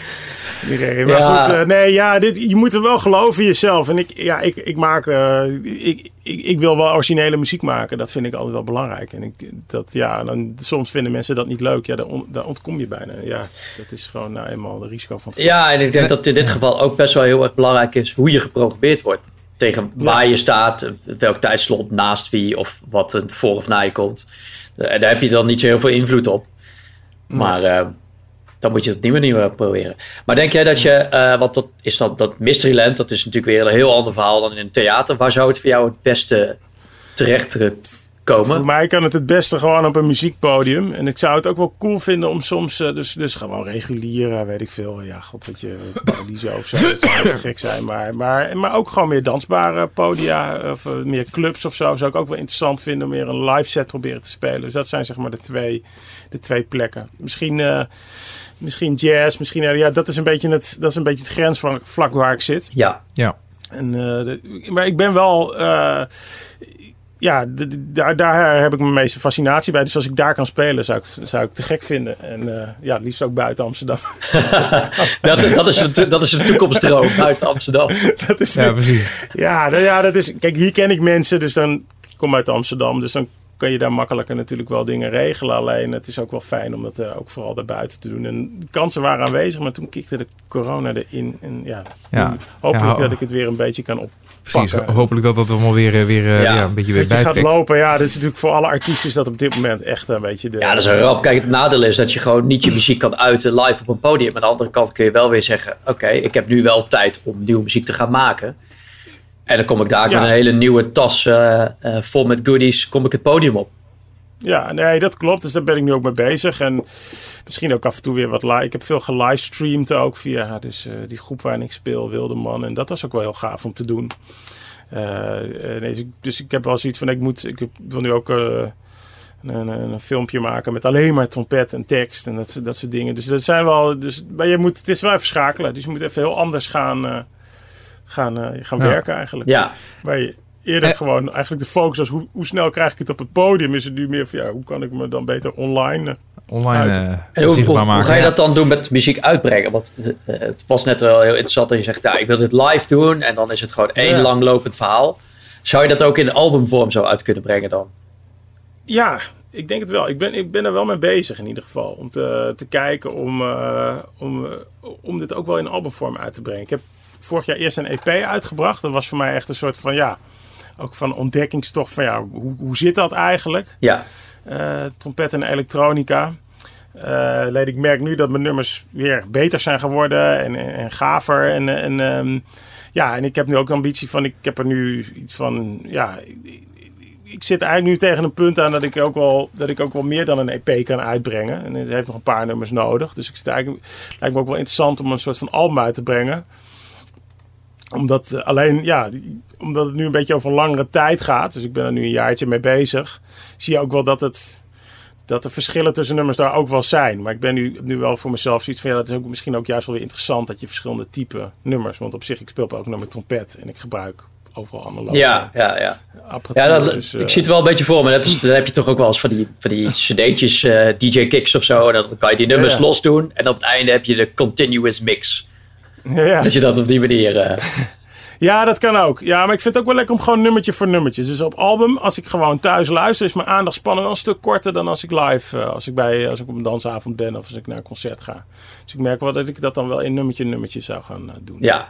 Nee, maar Ja. goed, eh, nee, ja, dit, je moet er wel geloven in jezelf. En ik, ja, ik, ik maak, eh, ik, ik, ik wil wel originele muziek maken. Dat vind ik altijd wel belangrijk. En ik, dat, ja, dan, soms vinden mensen dat niet leuk. Ja, daar, on- daar ontkom je bijna. Ja, dat is gewoon nou eenmaal de risico van het. Ja, en ik denk dat in dit geval ook best wel heel erg belangrijk is hoe je geprogrammeerd wordt. Tegen waar je staat, welk tijdslot naast wie of wat er voor of na je komt. Eh, Daar heb je dan niet zo heel veel invloed op. Maar dan moet je het op die manier wel proberen. Maar denk jij dat je, eh want dat is dan dat Mysteryland, dat is natuurlijk weer een heel ander verhaal dan in een theater. Waar zou het voor jou het beste terecht eh, komen? Voor mij kan het het beste gewoon op een muziekpodium. En ik zou het ook wel cool vinden om soms, eh, dus, dus gewoon regulier, eh, weet ik veel. Ja, god, wat je, Paradiso of zo. Dat zou te gek zijn. Maar, maar, maar ook gewoon meer dansbare podia of eh, meer clubs of zo. Zou ik ook wel interessant vinden om meer een live set proberen te spelen. Dus dat zijn zeg maar de twee, de twee plekken. Misschien, eh, misschien jazz, misschien, eh, ja, dat is een beetje het, dat is een beetje het grensvlak waar ik zit. Ja, Ja. En, eh, de- maar ik ben wel. eh, ja, d- d- daar, daar heb ik mijn meeste fascinatie bij. Dus als ik daar kan spelen, zou ik, zou ik te gek vinden. En eh, ja, het liefst ook buiten Amsterdam. dat, dat, is, een, dat is een toekomstdroom uit Amsterdam. dat is ja, precies. ja, nou ja, dat is. Kijk, hier ken ik mensen, dus dan ik kom uit Amsterdam. Dus dan kan je daar makkelijker natuurlijk wel dingen regelen. Alleen het is ook wel fijn om dat eh, ook vooral daarbuiten te doen. En de kansen waren aanwezig, maar toen kikte de corona erin. En ja, Ja. hopelijk Ja, dat ik het weer een beetje kan op. Precies. Hopelijk dat dat allemaal weer, eh, weer eh, Ja. ja. een beetje weer je gaat lopen, ja, dat is natuurlijk voor alle artiesten is dat op dit moment echt een beetje de. Ja, dat is een ramp. Kijk, het nadeel is dat je gewoon niet je muziek kan uiten live op een podium. Aan de andere kant kun je wel weer zeggen: Oké, ik heb nu wel tijd om nieuwe muziek te gaan maken. En dan kom ik daar Ja. met een hele nieuwe tas eh, eh, vol met goodies, kom ik het podium op. Ja, nee, dat klopt. Dus daar ben ik nu ook mee bezig. En misschien ook af en toe weer wat live. Ik heb veel gelivestreamd ook via dus, eh, die groep waarin ik speel, Wilde Man. En dat was ook wel heel gaaf om te doen. Nee, dus, ik, dus ik heb wel zoiets van, ik, moet, ik wil nu ook een, een, een filmpje maken met alleen maar trompet en tekst en dat, soort- dat soort dingen. Dus dat zijn wel, dus, maar je moet, het is wel even schakelen. Dus je moet even heel anders gaan, gaan, eh, gaan Ja. werken eigenlijk. Ja, Waar je eerder Eh. gewoon eigenlijk de focus was hoe, hoe snel krijg ik het op het podium, is het nu meer van ja, hoe kan ik me dan beter online. eh, Online eh, en hoe, hoe, zichtbaar hoe maken. ga je ja. dat dan doen met muziek uitbrengen? Want het was net wel heel interessant dat je zegt: nou, Ik wil dit live doen. En dan is het gewoon één Ja. langlopend verhaal. Zou je dat ook in albumvorm zo uit kunnen brengen dan? Ja, ik denk het wel. Ik ben, ik ben er wel mee bezig in ieder geval. Om te, te kijken om, om, eh, om dit ook wel in albumvorm uit te brengen. Ik heb vorig jaar eerst een EP uitgebracht. Dat was voor mij echt een soort van ja, ook van ontdekkingstocht van ja, hoe, hoe zit dat eigenlijk? Ja, eh, trompet en elektronica. Alleen ik merk nu dat mijn nummers weer beter zijn geworden en, en, en gaver. En, en, ehm, ja, en ik heb nu ook de ambitie van, ik heb er nu iets van, ja, ik, zit eigenlijk nu tegen een punt aan dat ik ook wel, dat ik ook wel meer dan een EP kan uitbrengen. En het heeft nog een paar nummers nodig. Dus ik sta eigenlijk, lijkt me ook wel interessant om een soort van album uit te brengen omdat eh, alleen, ja, omdat het nu een beetje over langere tijd gaat. Dus ik ben er nu een jaartje mee bezig. Zie je ook wel dat het. Dat de verschillen tussen nummers daar ook wel zijn. Maar ik ben nu, nu wel voor mezelf zoiets van ja, dat is ook misschien ook juist wel weer interessant dat je verschillende type nummers. Want op zich, ik speel ook nog met trompet en ik gebruik overal analoge ja, ja. ja. apparatuur. Ja, dat, dus, ik eh, zie het wel een beetje voor me. Dat is, heb je toch ook wel eens van die, van die cd'tjes, eh, DJ-kicks of zo. En dan kan je die nummers Ja. los doen. En op het einde heb je de continuous mix. Ja. Dat je dat op die manier... eh, Ja, dat kan ook. Ja, maar ik vind het ook wel lekker om gewoon nummertje voor nummertje. Dus op album, als ik gewoon thuis luister, is mijn aandachtspannen wel een stuk korter dan als ik live, eh, als ik, bij, als ik op een dansavond ben of als ik naar een concert ga. Dus ik merk wel dat ik dat dan wel in nummertje nummertje zou gaan eh, doen. ja.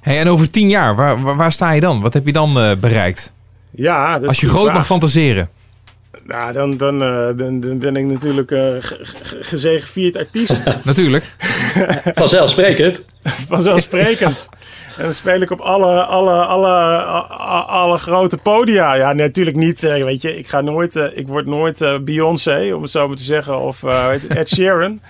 Hey, en over tien jaar, waar, waar, waar sta je dan? Wat heb je dan eh, bereikt? Ja, dat is Als je groot vraag. mag fantaseren. Nou, dan, dan, eh, dan, dan ben ik natuurlijk eh ge- gezegevierd artiest. Natuurlijk. Vanzelfsprekend. Vanzelfsprekend. en dan speel ik op alle, alle, alle, alle grote podia. Ja, natuurlijk niet. eh, Weet je, ik ga nooit, eh, ik word nooit eh, Beyoncé, om het zo maar te zeggen. Of eh, Ed Sheeran.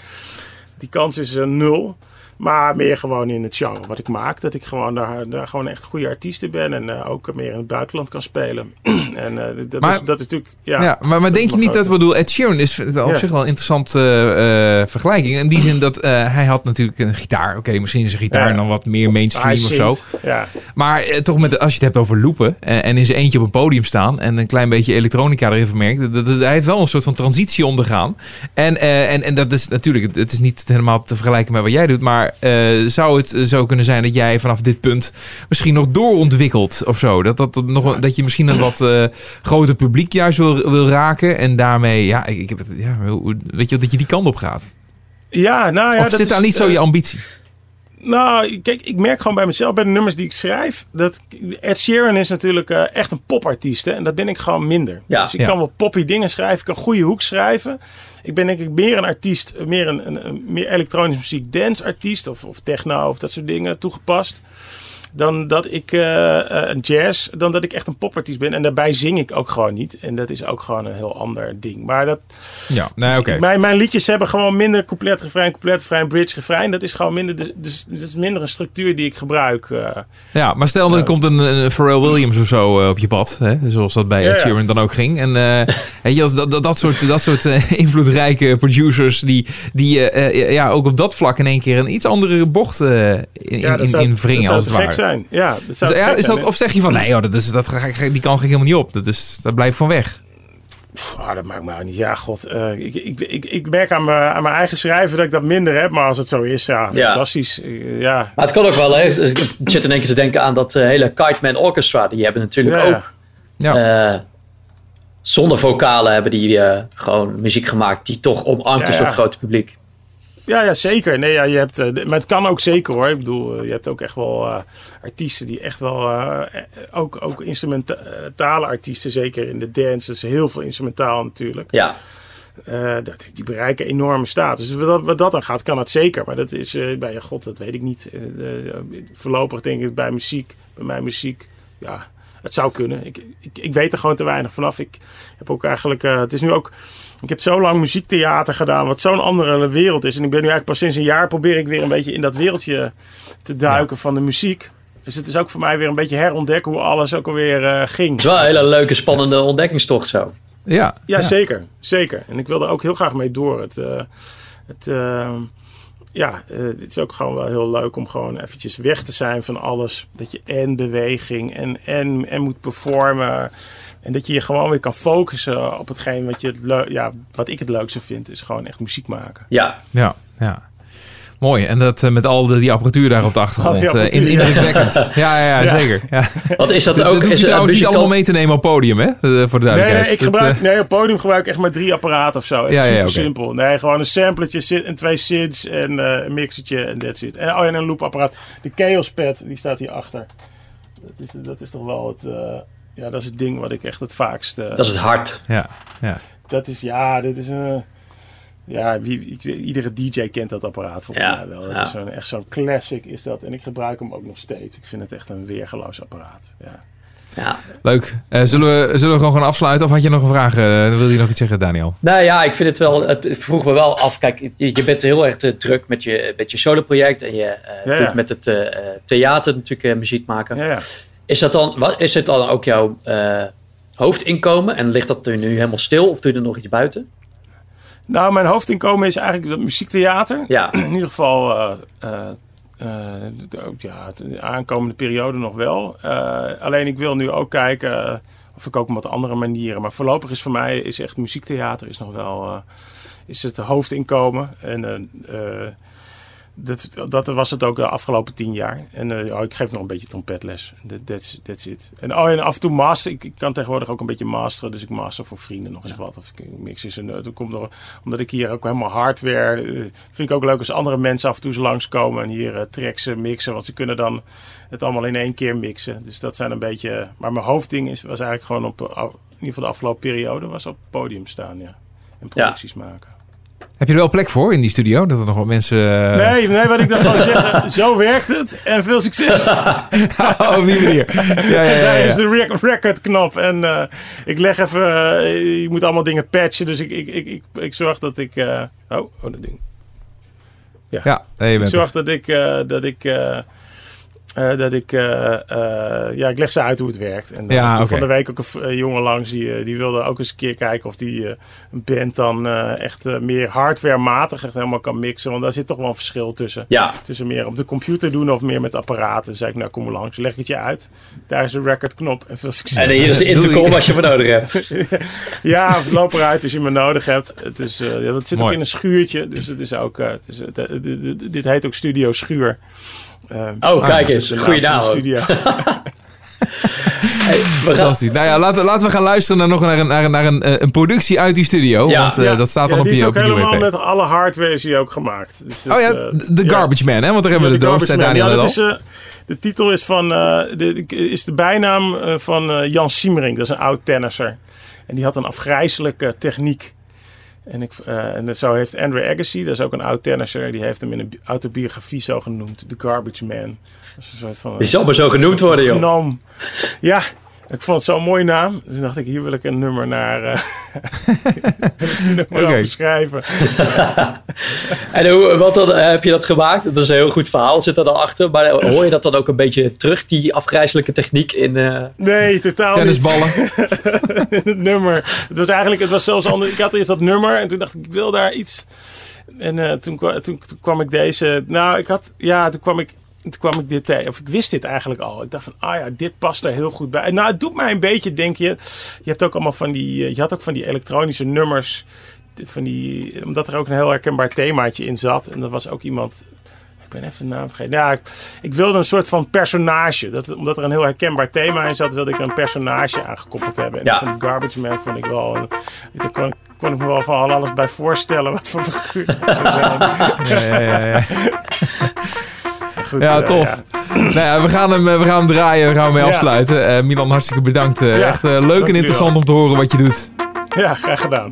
Die kans is nul. Maar meer gewoon in het genre wat ik maak. Dat ik gewoon daar, daar gewoon echt goede artiesten ben. En eh, ook meer in het buitenland kan spelen. en eh, dat, Maar- is, dat is natuurlijk... Ja, Ja, maar, maar denk je niet dat, ik bedoel, Ed Sheeran is op Ja. zich wel een interessante eh, vergelijking. In die zin dat hij had natuurlijk een gitaar. Oké, misschien is een gitaar Ja. dan wat meer mainstream of zo. Maar toch, met, als je het hebt over loopen en, in zijn eentje op een podium staan en een klein beetje elektronica erin vermerkt, dat, dat- hij heeft wel een soort van transitie ondergaan. En, en, en dat is natuurlijk, het is niet helemaal te vergelijken met wat jij doet, maar Maar eh, zou het zo kunnen zijn dat jij vanaf dit punt misschien nog doorontwikkelt of zo? Dat, dat, nog, dat je misschien een wat uh, groter publiek juist wil, wil raken en daarmee, ja, ik, ik heb het, ja, weet je, dat je die kant op gaat? Ja, nou ja. Of zit daar niet zo je ambitie? Nou, kijk, ik merk gewoon bij mezelf, bij de nummers die ik schrijf, dat Ed Sheeran is natuurlijk uh, echt een popartiest. Hè? En dat ben ik gewoon minder. Ja, dus ik ja. kan wel poppy dingen schrijven, ik kan goede hoek schrijven. Ik ben denk ik meer een artiest, meer een, een, een meer elektronische muziek dance artiest of, of techno of dat soort dingen toegepast dan dat ik uh, uh, jazz, dan dat ik echt een popartiest ben. En daarbij zing ik ook gewoon niet. En dat is ook gewoon een heel ander ding. Maar dat. Ja, nee, oké. Dus mijn, mijn liedjes hebben gewoon minder couplet, refrein, couplet, refrein, bridge, refrein. Dat is gewoon minder, dus, dus dat is minder een structuur die ik gebruik. Uh, ja, maar stel dat er komt een, een, Pharrell Williams of zo op je pad, hè? zoals dat bij Ja, Ed ja. Sheeran dan ook ging. En weet je, als dat, dat, dat soort, dat soort invloedrijke producers die, die ja, ook op dat vlak in één keer een iets andere bocht in, ja, in, zou, in wringen dat als het ware. Zijn. Ja, dat zou Dus, ja, is zijn, dat, hè? of zeg je van nee, joh, dat is, dat, ga ik- die kan ik helemaal niet op. Dat, is, dat blijft van weg. Ah, dat maakt me ook niet. Ja, god. eh, ik, ik, ik, ik merk aan mijn, aan mijn eigen schrijven dat ik dat minder heb. Maar als het zo is, ja, Ja. fantastisch. Eh, ja. Maar het kan ook wel, hè. Ik zit in één keer te denken aan dat eh, hele Kite Man Orchestra. Die hebben natuurlijk Ja, ja. ook Ja. eh, zonder vocalen hebben die eh, gewoon muziek gemaakt die toch omarmd Ja, is door het grote publiek. Ja, ja, zeker. Nee, ja, je hebt, eh, maar het kan ook zeker hoor. Ik bedoel, eh, je hebt ook echt wel eh, artiesten die echt wel, ook, ook instrumentale artiesten, zeker in de dance. Dat is heel veel instrumentaal natuurlijk. Ja, dat, die bereiken enorme status. Dus wat, wat dat dan gaat, kan het zeker. Maar dat is bij, ja, god, dat weet ik niet. Voorlopig denk ik bij muziek, bij mijn muziek, ja, het zou kunnen. Ik, ik, ik weet er gewoon te weinig vanaf. Ik heb ook eigenlijk, eh, het is nu ook, ik heb zo lang muziektheater gedaan, wat zo'n andere wereld is. En ik ben nu eigenlijk pas sinds een jaar probeer ik weer een beetje in dat wereldje te duiken van de muziek. Dus het is ook voor mij weer een beetje herontdekken hoe alles ook alweer eh, ging. het is wel een hele leuke, spannende ontdekkingstocht zo. Ja, Ja, zeker. Zeker. En ik wil er ook heel graag mee door. Het, eh, het, ja, eh, het is ook gewoon wel heel leuk om gewoon eventjes weg te zijn van alles. Dat je en beweging en, en, en moet performen. En dat je je gewoon weer kan focussen op hetgeen wat, je het ja, wat ik het leukste vind. Is gewoon echt muziek maken. Ja, ja, ja. Mooi. En dat eh, met al de, die apparatuur daar op de achtergrond. Oh, eh, in, indrukwekkend. Ja, ja, ja, Ja. zeker. Ja. wat is dat Dat, ook? dat hoef is trouwens niet allemaal mee te nemen op podium, hè? Eh, Voor de Nee, duidelijkheid. nee, ik Dat, gebruik, nee, op podium gebruik ik echt maar drie apparaten of zo. Echt Ja, ja, super simpel. Nee, gewoon een sampletje zit- en twee synths en eh, een mixertje en that's it. En, oh, en een loopapparaat. De Chaos Pad, die staat hier achter. Dat is, dat is toch wel het... eh, ja, dat is het ding wat ik echt het vaakst... eh, Dat is het hart. ja, ja. dat is, ja, dit is een... ja, wie, iedere DJ kent dat apparaat volgens Ja, mij wel. Dat ja. is zo'n, echt zo'n classic is dat. En ik gebruik hem ook nog steeds. Ik vind het echt een weergeloos apparaat. Ja. Ja. Leuk. Eh, zullen, we, zullen we gewoon gaan afsluiten? Of had je nog een vraag? Eh, wil je nog iets zeggen, Daniel? Nou ja, ik vind het wel. Het vroeg me wel af. Kijk, je, je bent heel erg druk met je, met je solo-project. En je Ja, ja. doet met het eh, eh, theater natuurlijk muziek maken. Ja, ja. Is, dat dan, wat, is het dan ook jouw eh, hoofdinkomen? En ligt dat er nu helemaal stil? Of doe je er nog iets buiten? Nou, mijn hoofdinkomen is eigenlijk dat muziektheater. Ja, in ieder geval eh, eh, eh, de- ja, de aankomende periode nog wel. Eh, alleen ik wil nu ook kijken eh, of ik ook op wat andere manieren. Maar voorlopig is voor mij is echt muziektheater is nog wel eh, is het hoofdinkomen. En eh, eh, dat, dat was het ook de afgelopen tien jaar. En eh, oh, ik geef nog een beetje trompetles. That, that's, that's it. En, oh, en af en toe master. Ik, ik kan tegenwoordig ook een beetje masteren. Dus ik master voor vrienden nog eens wat. Of ik mix eens een... Dat komt nog, omdat ik hier ook helemaal hardware... eh, vind ik ook leuk als andere mensen af en toe eens langskomen. En hier tracks eh, mixen. Want ze kunnen dan het allemaal in één keer mixen. Dus dat zijn een beetje... Maar mijn hoofdding is, was eigenlijk gewoon op... In ieder geval de afgelopen periode was op het podium staan, ja. En producties maken. Heb je er wel plek voor in die studio? Dat er nog wat mensen... eh, Nee, nee, wat ik dan gewoon zeggen, zo werkt het en veel succes. op die manier. Ja, ja, ja. Daar is ja. de rec- record knop en eh, ik leg even, eh, je moet allemaal dingen patchen, dus ik, ik, ik, ik, ik zorg dat ik, eh, oh, oh, dat ding. Ja, nee, je Ik bent zorg dat ik, eh, dat ik, eh, dat ik, eh, eh, ja, ik leg ze uit hoe het werkt. En dan Ja, van de week ook een een jongen langs, die, die wilde ook eens een keer kijken of die een band dan eh, echt meer hardwarematig echt helemaal kan mixen. Want daar zit toch wel een verschil tussen. Ja, Tussen meer op de computer doen of meer met apparaten. Dus zei ik, nou kom maar langs, leg ik het je uit. Daar is de recordknop en veel succes. en hier is de intercom als je me nodig hebt. Ja, of loop eruit als je me nodig hebt. Het, is, eh, ja, het zit Mooi. ook in een schuurtje, dus het is ook, het is, dit heet ook Studio Schuur. Eh, Oh, kijk dus eens. de naam Goeie studio. Hey, we gaan, Fantastisch. Nou ja, laten, laten we gaan luisteren naar nog naar een, naar een, naar een, eh, een productie uit die studio. Ja. want eh, Ja, dat staat ja, dan op die is je, ook op je helemaal nieuwe EP. met alle hardware is die ook gemaakt. Dus Oh ja, de ja. Garbage Man, hè? Want daar hebben we Ja, de de. Daniel Ja, dat is, eh, de titel is, van, eh, de, is de bijnaam eh, van eh, Jan Siemering. Dat is een oud tennisser. En die had een afgrijzelijke techniek. En, ik, eh, en zo heeft Andrew Agassi, dat is ook een oud tennisser, die heeft hem in een bi- autobiografie zo genoemd. The Garbage Man. Dat is een soort van... die zal maar zo genoemd worden, joh. Ja, ik vond het zo'n mooie naam. Dus toen dacht ik, hier wil ik een nummer naar eh een nummer Oké. over schrijven. En hoe, wat dan, eh, heb je dat gemaakt? Dat is een heel goed verhaal, zit er dan achter. Maar hoor je dat dan ook een beetje terug, die afgrijzelijke techniek in... eh, Nee, totaal niet. Tennisballen. het nummer. Het was eigenlijk, het was zelfs anders. Ik had eerst dat nummer en toen dacht ik, ik wil daar iets. En eh, toen, toen, toen kwam ik deze. Nou, ik had, ja, toen kwam ik. Toen kwam ik dit tegen, of ik wist dit eigenlijk al. Ik dacht van, ah ja, dit past er heel goed bij. En Nou, het doet mij een beetje, denk je. Je hebt ook allemaal van die, eh, je had ook van die elektronische nummers. Van die, omdat er ook een heel herkenbaar themaatje in zat. En dat was ook iemand, ik ben even de naam vergeten. Ja, ik, ik wilde een soort van personage. Dat, omdat er een heel herkenbaar thema in zat, wilde ik er een personage aangekoppeld hebben. En Ja. van Garbage Man vond ik wel... een- Daar kon, kon ik me wel van alles bij voorstellen wat voor figuur dat zou zijn. Ja, ja, ja, ja. Goed, Ja, eh, tof. nou ja, we gaan hem, eh, we gaan hem draaien, we gaan hem mee afsluiten. Eh, Milan, hartstikke bedankt. Echt leuk en interessant om te horen wat je doet. Ja, graag gedaan.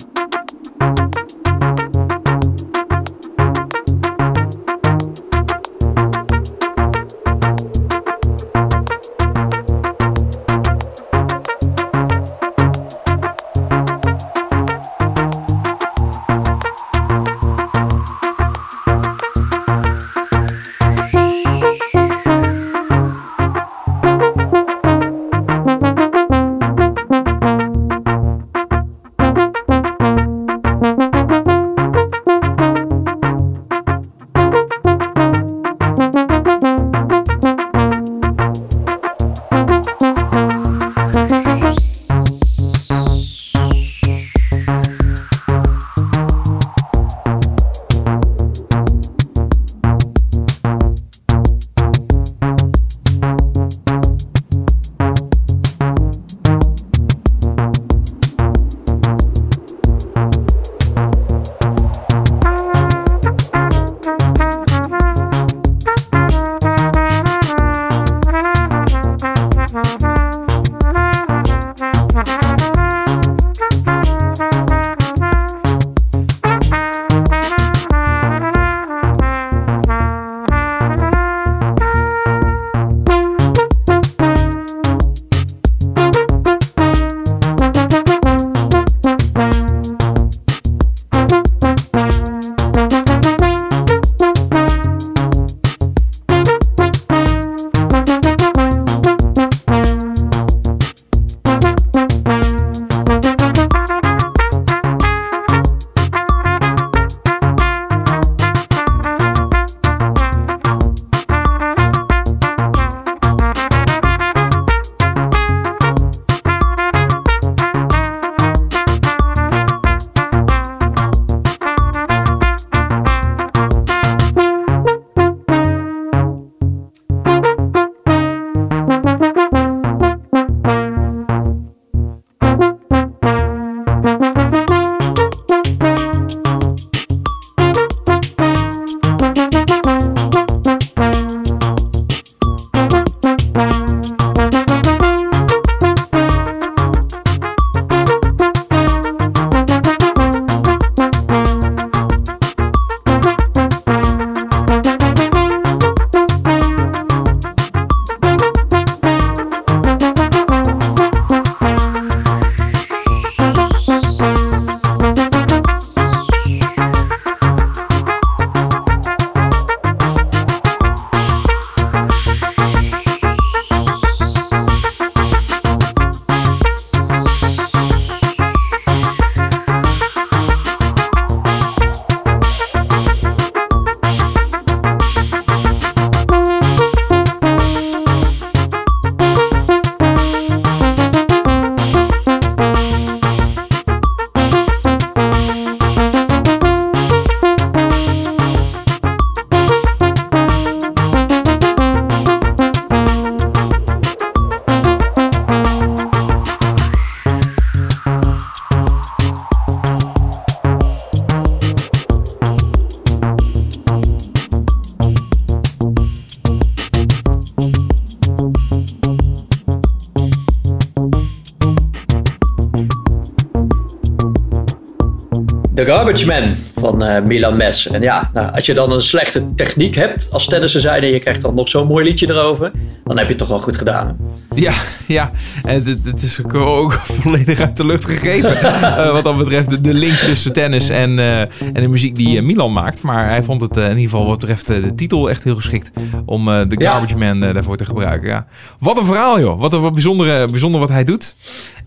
The Garbage Man van uh, Milan Mes. En ja, nou, als je dan een slechte techniek hebt als tennisser zijn en je krijgt dan nog zo'n mooi liedje erover, dan heb je het toch wel goed gedaan. Ja, ja. En het, is ook volledig uit de lucht gegrepen. uh, wat dat betreft de, link tussen tennis en, uh, en de muziek die Milan maakt. Maar hij vond het in ieder geval wat betreft de titel echt heel geschikt om The Garbage Man daarvoor te gebruiken. Ja. Wat een verhaal joh. Wat een wat bijzondere, bijzonder wat hij doet.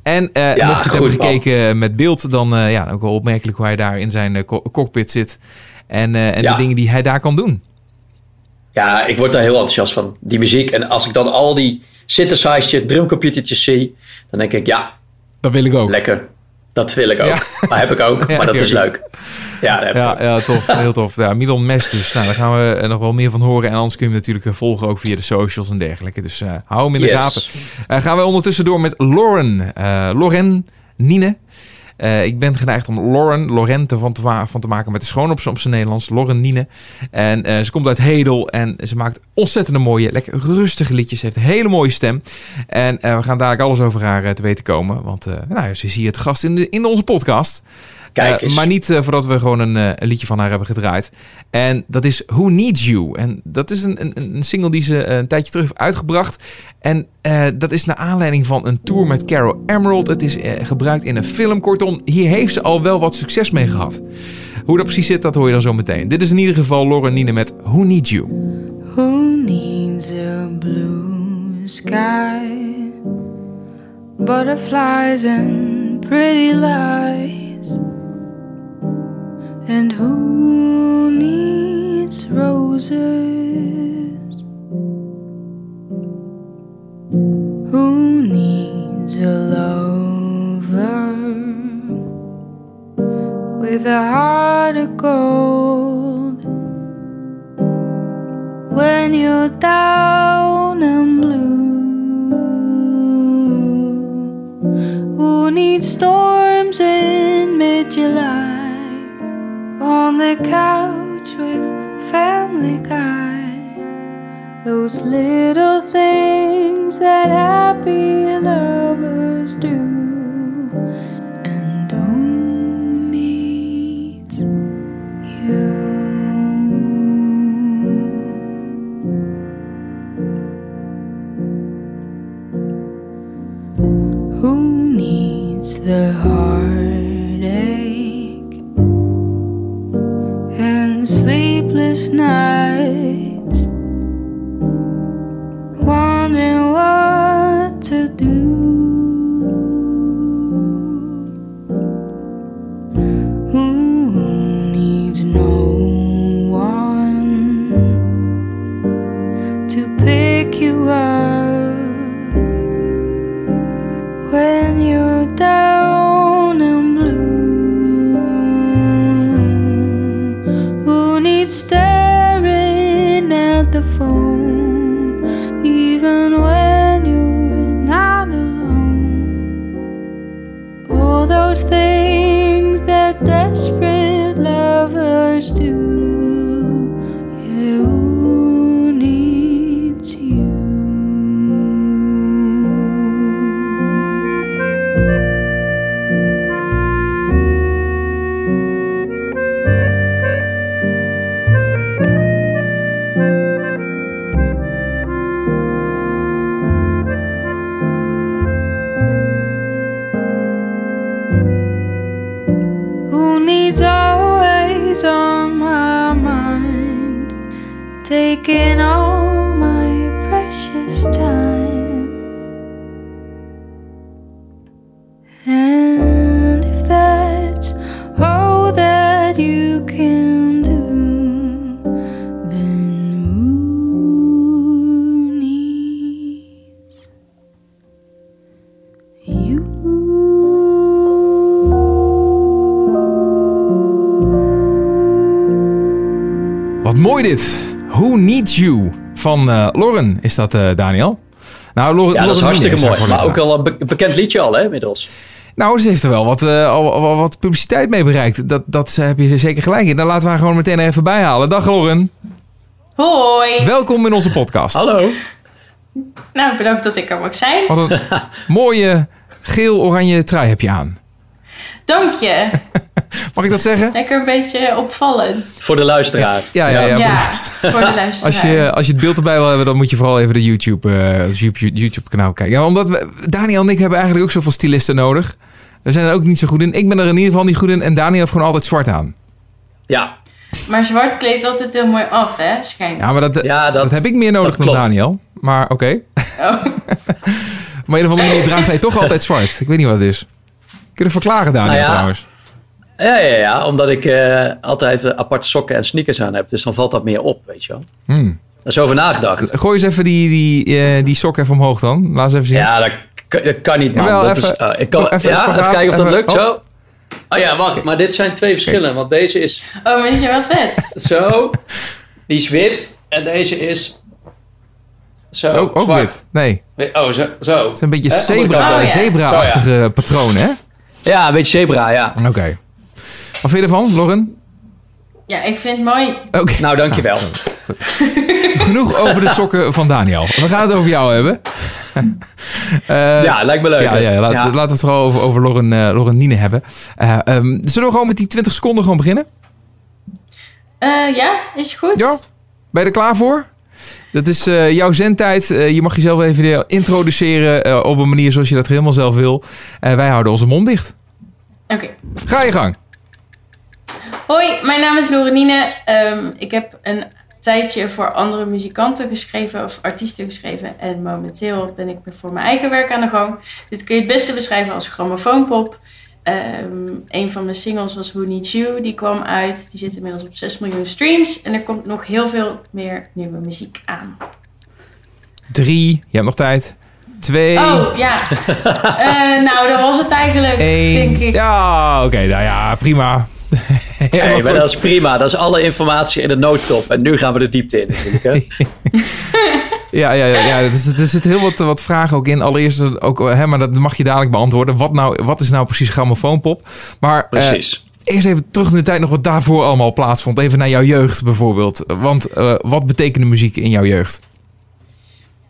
En uh, ja, mocht je hebben gekeken met beeld, dan uh, ja, ook wel opmerkelijk hoe hij daar in zijn uh, cockpit zit. En, en de dingen die hij daar kan doen. Ja, ik word daar heel enthousiast van, die muziek. En als ik dan al die synthesizers, drumcomputertjes zie, dan denk ik, ja, dat wil ik ook. Lekker. Dat wil ik ook. Ja. Dat heb ik ook, maar dat is leuk. Ja, dat ja, ja, tof. Heel tof. Ja, Milan Mes dus. Nou, daar gaan we nog wel meer van horen. En anders kun je hem natuurlijk volgen ook via de socials en dergelijke. Dus uh, hou hem in de gaten. Uh, gaan we ondertussen door met Lauren. Uh, Lauren Nine. Uh, ik ben geneigd om Lauren, Lorente van te, van te maken met de schoon op, zijn Nederlands. Lauren Nine. En uh, ze komt uit Hedel en ze maakt ontzettend mooie, lekker rustige liedjes. Ze heeft een hele mooie stem. En uh, we gaan daar alles over haar te weten komen. Want nou, ze is hier het gast in, de, in onze podcast. Uh, maar niet uh, voordat we gewoon een, uh, een, liedje van haar hebben gedraaid. En dat is Who Needs You. En dat is een, een, een single die ze een tijdje terug heeft uitgebracht. En dat is naar aanleiding van een tour met Carol Emerald. Het is gebruikt in een film. Kortom, hier heeft ze al wel wat succes mee gehad. Hoe dat precies zit, dat hoor je dan zo meteen. Dit is in ieder geval Lauren Nine met Who Needs You. Who needs a blue sky? Butterflies and pretty lights. And who needs roses? Who needs a lover with a heart of gold? Those little mooi dit. Who Needs You van uh, Lauren is dat, uh, Daniel? Nou, Lauren, Ja, dat is hartstikke mooi. Maar ook al een be- bekend liedje al, hè, inmiddels. Nou, ze heeft er wel wat, eh, al, al- al wat publiciteit mee bereikt. Dat, dat heb je zeker gelijk in. Dan laten we haar gewoon meteen even bij halen. Dag Lauren. Hoi. Welkom in onze podcast. Hallo. Nou, bedankt dat ik er mag zijn. Wat een mooie geel-oranje trui heb je aan. Dank je. Mag ik dat zeggen? Lekker een beetje opvallend. Voor de luisteraar. Ja, ja, ja. Ja, voor de luisteraar. Als je, als je het beeld erbij wil hebben, dan moet je vooral even de YouTube, eh, het YouTube, YouTube kanaal kijken. Ja, omdat we, Daniel en ik hebben eigenlijk ook zoveel stylisten nodig. We zijn er ook niet zo goed in. Ik ben er in ieder geval niet goed in. En Daniel heeft gewoon altijd zwart aan. Ja, Maar zwart kleedt altijd heel mooi af, hè? Schijnt. Ja, maar dat, ja dat, dat, heb ik meer nodig dan klopt. Daniel. Maar oké. Oh. Maar of andere manier draagt hij toch altijd zwart. Ik weet niet wat het is. Kun je het verklaren, Daniel, Nou ja. trouwens? Ja, ja, ja, omdat ik eh, altijd eh, aparte sokken en sneakers aan heb. Dus dan valt dat meer op, weet je wel. Hmm. Daar is over nagedacht. Gooi eens even die, die, eh, die sok even omhoog dan. Laat eens even zien. Ja, dat, kan- dat kan niet, man. Jawel, dat even- is, eh, ik kan, even ja, kijken of dat even- lukt. oh. Zo. Oh ja, wacht. Maar dit zijn twee verschillen. Want deze is oh, maar die zijn wel vet. zo. Die is wit. En deze is zo. Ook, zwart. wit. Nee, Oh, zo. zo. het is een beetje zebra, Oh, ja. zebra-achtige patroon, hè? Ja, een beetje zebra, ja. Oké. Wat vind je ervan, Lauren? Ja, ik vind het mooi. Oké. Nou, dankjewel. Genoeg over de sokken van Daniel. We gaan het over jou hebben. Eh, Ja, lijkt me leuk. ja, ja, laat- Ja. laten we het vooral over, over Lauren, eh, Lauren Niene hebben. Eh, ehm, zullen we gewoon met die 20 seconden gewoon beginnen? Eh, ja, is goed. Ja. Ben je er klaar voor? Dat is eh, jouw zendtijd. Eh, je mag jezelf even introduceren eh, op een manier zoals je dat helemaal zelf wil. Eh, wij houden onze mond dicht. Oké. Ga je gang. Hoi, mijn naam is Lorenine. Ehm, ik heb een tijdje voor andere muzikanten geschreven of artiesten geschreven. En momenteel ben ik voor mijn eigen werk aan de gang. Dit kun je het beste beschrijven als grammofoonpop. Ehm een van mijn singles was Who Needs You. Die kwam uit. Die zit inmiddels op 6 miljoen streams. En er komt nog heel veel meer nieuwe muziek aan. Drie. Je hebt nog tijd. Twee. Oh, ja. Eh, nou, dat was het eigenlijk, denk ik. Ja, oké. nou ja, prima. Hey, maar dat is prima. Dat is alle informatie in de noodtop. En nu gaan we de diepte in natuurlijk. Hè? Ja, ja, ja, ja. Er, zit- er zitten heel wat, wat vragen ook in. Allereerst ook, hè, maar dat mag je dadelijk beantwoorden. Wat, nou, wat is nou precies grammofoonpop? Maar eh, Precies. eerst even terug in de tijd nog wat daarvoor allemaal plaatsvond. Even naar jouw jeugd bijvoorbeeld. Want eh, wat betekende muziek in jouw jeugd?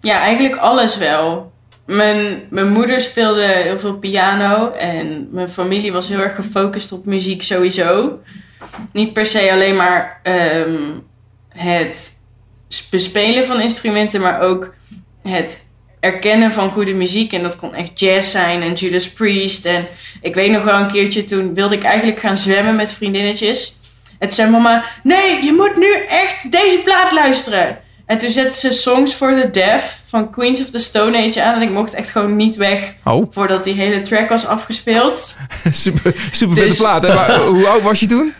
Ja, eigenlijk alles wel. Mijn, mijn moeder speelde heel veel piano en mijn familie was heel erg gefocust op muziek sowieso. Niet per se alleen maar ehm, het bespelen van instrumenten, maar ook het erkennen van goede muziek. En dat kon echt jazz zijn en Judas Priest. En ik weet nog wel een keertje, toen wilde ik eigenlijk gaan zwemmen met vriendinnetjes. En toen zei mama, nee, je moet nu echt deze plaat luisteren. En toen zette ze Songs for the Deaf van Queens of the Stone Age aan. En ik mocht echt gewoon niet weg Oh, voordat die hele track was afgespeeld. super, super vette Dus- plaat. Hè? Maar, hoe oud was je toen?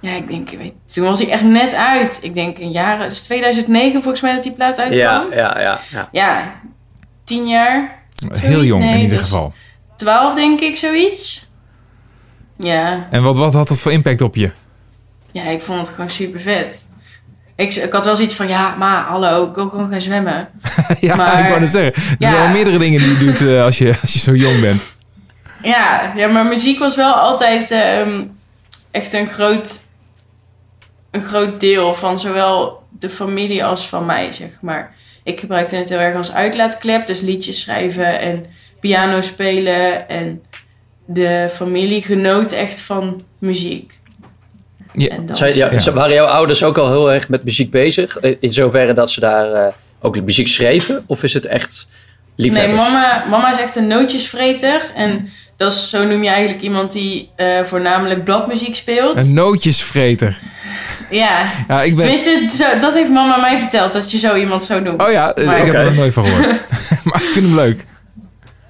Ja, ik denk, ik weet, toen was hij echt net uit. Ik denk een jaar, het is 2009 volgens mij dat die plaat uitkwam. Ja, Ja, ja, ja, ja. tien jaar. Heel jong Nee, in ieder dus- geval. 12 denk ik, zoiets. Ja, En wat, wat had dat voor impact op je? ja ik vond het gewoon super vet. Ik, ik had wel zoiets van, ja, maar hallo, ik wil gewoon gaan zwemmen. ja, Maar- ik wou het zeggen. Er Ja. zijn wel meerdere dingen die je doet eh, als, je, als je zo jong bent. Ja, ja maar muziek was wel altijd ehm, echt een groot, een groot deel van zowel de familie als van mij, zeg maar. Ik gebruikte het heel erg als uitlaatklep, dus liedjes schrijven en piano spelen. En de familie genoot echt van muziek. Ja. En dat Zij, ja, Ja. ze- Waren jouw ouders ook al heel erg met muziek bezig? Eh, In zoverre dat ze daar eh, ook muziek schreven? Of is het echt Nee, liefhebbers? mama, mama is echt een nootjesvreter. En dat is, zo noem je eigenlijk iemand die eh, voornamelijk bladmuziek speelt. Een nootjesvreter. Ja, Ja, ik ben... Tenminste, zo, dat heeft mama mij verteld, dat je zo iemand zo noemt. Oh ja, Maar- ik heb er nog nooit van gehoord. maar ik vind hem leuk.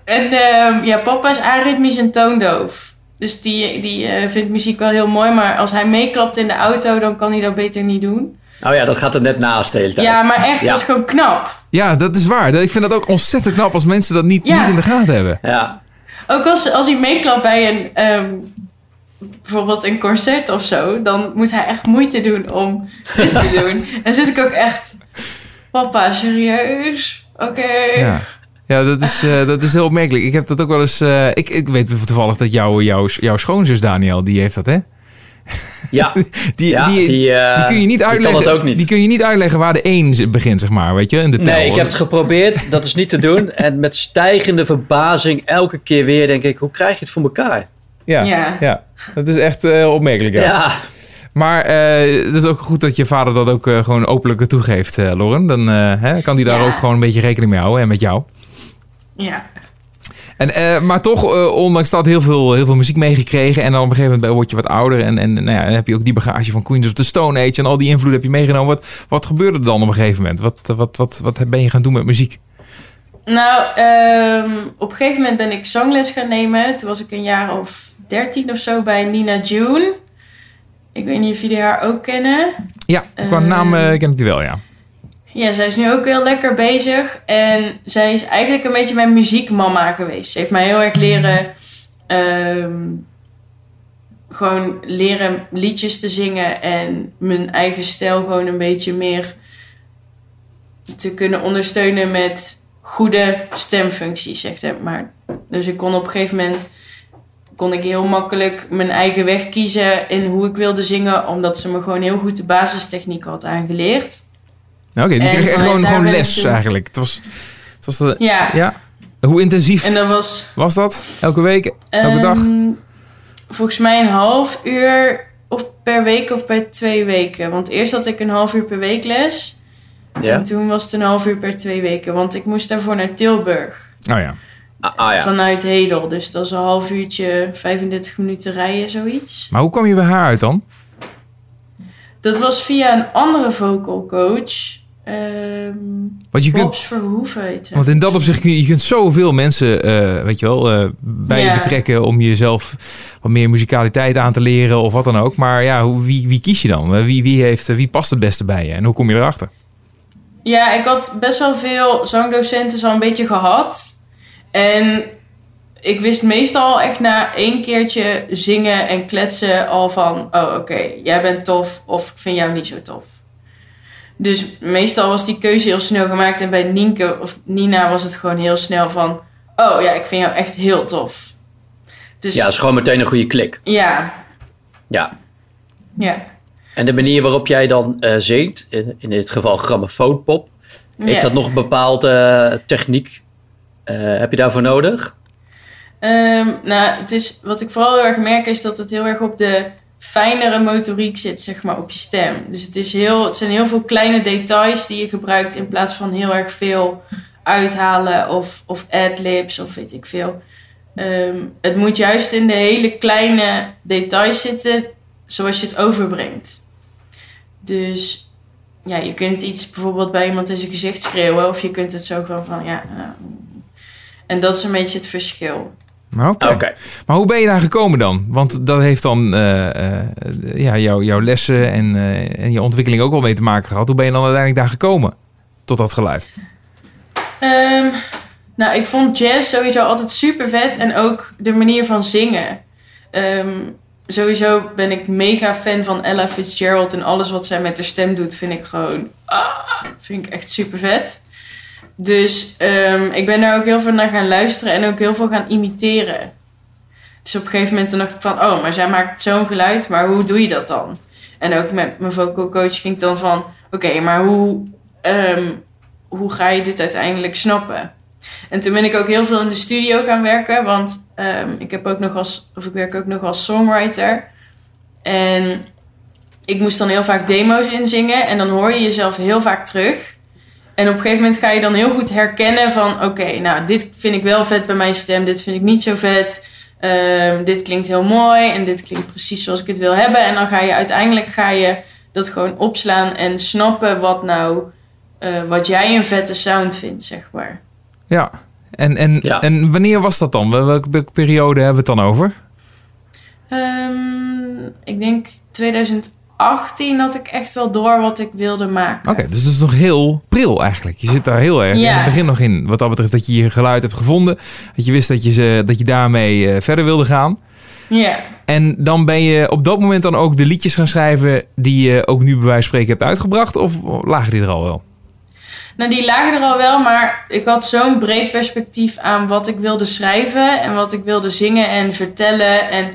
En ehm, ja, papa is aritmisch en toondoof. Dus die, die eh, vindt muziek wel heel mooi, maar als hij meeklapt in de auto, dan kan hij dat beter niet doen. Oh ja, dat gaat er net naast de hele tijd. Ja, maar echt, Ja. dat is gewoon knap. Ja, dat is waar. Ik vind dat ook ontzettend knap als mensen dat niet, Ja. niet in de gaten hebben. Ja, Ook als, als hij meeklapt bij een, ehm, bijvoorbeeld een concert of zo, dan moet hij echt moeite doen om dit te doen. En dan zit ik ook echt, papa, serieus? Oké. Ja. Ja, dat is, eh, dat is heel opmerkelijk. Ik heb dat ook wel eens... eh, ik, ik weet toevallig dat jouw jouw jouw schoonzus Daniel, die heeft dat, hè? ja. Die, ja die, die, eh, kun je niet die uitleggen. kan dat ook niet. Die kun je niet uitleggen waar de 1 begint, zeg maar, weet je, in de tel. Nee, ik heb het geprobeerd. Dat is niet te doen. En met stijgende verbazing elke keer weer denk ik... Hoe krijg je het voor elkaar? Ja, Ja. ja. Dat is echt eh, opmerkelijk, ja. Ja. Maar eh, het is ook goed dat je vader dat ook eh, gewoon openlijk toegeeft, eh Lauren. Dan eh, hè, kan hij daar Ja. ook gewoon een beetje rekening mee houden en met jou. Ja. En, eh, maar toch, eh, ondanks dat, heel veel, heel veel muziek meegekregen. En dan op een gegeven moment word je wat ouder. En, en nou ja, dan heb je ook die bagage van Queens of the Stone Age. En al die invloed heb je meegenomen. Wat, wat gebeurde er dan op een gegeven moment? Wat, wat, wat, wat ben je gaan doen met muziek? Nou, ehm, op een gegeven moment ben ik zangles gaan nemen. Toen was ik een jaar of dertien of zo bij Nina June. Ik weet niet of jullie haar ook kennen. Ja, qua Ehm, naam eh, ken ik die wel, ja. Ja, zij is nu ook heel lekker bezig. En zij is eigenlijk een beetje mijn muziekmama geweest. Ze heeft mij heel erg leren... ehm, gewoon leren liedjes te zingen. En mijn eigen stijl gewoon een beetje meer te kunnen ondersteunen met goede stemfuncties, zeg maar. Dus ik kon op een gegeven moment kon ik heel makkelijk mijn eigen weg kiezen in hoe ik wilde zingen, omdat ze me gewoon heel goed de basistechniek had aangeleerd. Oké, die kreeg echt gewoon, gewoon les eigenlijk. Het was, het was de, Ja, ja. Hoe intensief en dat was was dat? Elke week? Elke dag? ehm, volgens mij een half uur of per week of bij twee weken. Want eerst had ik een half uur per week les. Ja. En toen was het een half uur per twee weken. Want ik moest daarvoor naar Tilburg. Oh ja. Ah, ah, ja. Vanuit Hedel. Dus dat is een half uurtje, 35 minuten rijden, zoiets. Maar hoe kwam je bij haar uit dan? Dat was via een andere vocal coach. Ehm Want je kunt, Verhoeven heet want in dat opzicht kun je, je kunt zoveel mensen, eh, weet je wel, eh, bij je betrekken om jezelf wat meer muzikaliteit aan te leren of wat dan ook. Maar ja, hoe, wie, wie kies je dan? Wie, wie, heeft, wie past het beste bij je? En hoe kom je erachter? Ja, ik had best wel veel zangdocenten al een beetje gehad. En ik wist meestal echt na één keertje zingen en kletsen al van... Oh, oké, jij bent tof of ik vind jou niet zo tof. Dus meestal was die keuze heel snel gemaakt. En bij Nienke of Nina was het gewoon heel snel van... Oh ja, ik vind jou echt heel tof. Dus ja, dat is gewoon meteen een goede klik. ja, Ja. ja. En de manier waarop jij dan eh zingt, in, in dit geval grammofoonpop, heeft Ja. dat nog een bepaalde techniek? eh, heb je daarvoor nodig? Ehm, nou, het is, wat ik vooral heel erg merk is dat het heel erg op de fijnere motoriek zit, zeg maar, op je stem. Dus het, is heel, het zijn heel veel kleine details die je gebruikt in plaats van heel erg veel uithalen of, of adlibs of weet ik veel. Ehm, het moet juist in de hele kleine details zitten zoals je het overbrengt. Dus ja, je kunt iets bijvoorbeeld bij iemand in zijn gezicht schreeuwen of je kunt het zo gewoon van ja. nou, en dat is een beetje het verschil. Maar oké. Maar hoe ben je daar gekomen dan? Want dat heeft dan eh, eh, ja, jouw, jouw lessen en, eh, en je ontwikkeling ook wel mee te maken gehad. Hoe ben je dan uiteindelijk daar gekomen? Tot dat geluid. Ehm, nou, ik vond jazz sowieso altijd super vet en ook de manier van zingen. Ehm, sowieso ben ik mega fan van Ella Fitzgerald en alles wat zij met haar stem doet, vind ik gewoon. Ah, vind ik echt super vet. Dus ehm, ik ben daar ook heel veel naar gaan luisteren en ook heel veel gaan imiteren. Dus op een gegeven moment dacht ik van, oh, maar zij maakt zo'n geluid, maar hoe doe je dat dan? En ook met mijn vocal coach ging ik dan van, oké, maar hoe, ehm, hoe ga je dit uiteindelijk snappen? En toen ben ik ook heel veel in de studio gaan werken, want ehm, ik heb ook nog als, of ik werk ook nog als songwriter. En ik moest dan heel vaak demo's inzingen en dan hoor je jezelf heel vaak terug. En op een gegeven moment ga je dan heel goed herkennen van... oké, nou, dit vind ik wel vet bij mijn stem, dit vind ik niet zo vet. Ehm, dit klinkt heel mooi en dit klinkt precies zoals ik het wil hebben. En dan ga je uiteindelijk ga je dat gewoon opslaan en snappen wat nou... eh, wat jij een vette sound vindt, zeg maar. Ja. En, en, Ja. en wanneer was dat dan? Wel- Welke, welke periode hebben we het dan over? Ehm, ik denk 2018 had ik echt wel door wat ik wilde maken. Oké, dus dat is nog heel pril eigenlijk. Je zit daar heel erg in het begin nog in. Wat dat betreft dat je je geluid hebt gevonden. Dat je wist dat je, ze, dat je daarmee eh, verder wilde gaan. Ja. En dan ben je op dat moment dan ook de liedjes gaan schrijven... die je ook nu bij wijze van spreken hebt uitgebracht? Of lagen die er al wel? Nou, die lagen er al wel, maar ik had zo'n breed perspectief aan wat ik wilde schrijven en wat ik wilde zingen en vertellen. En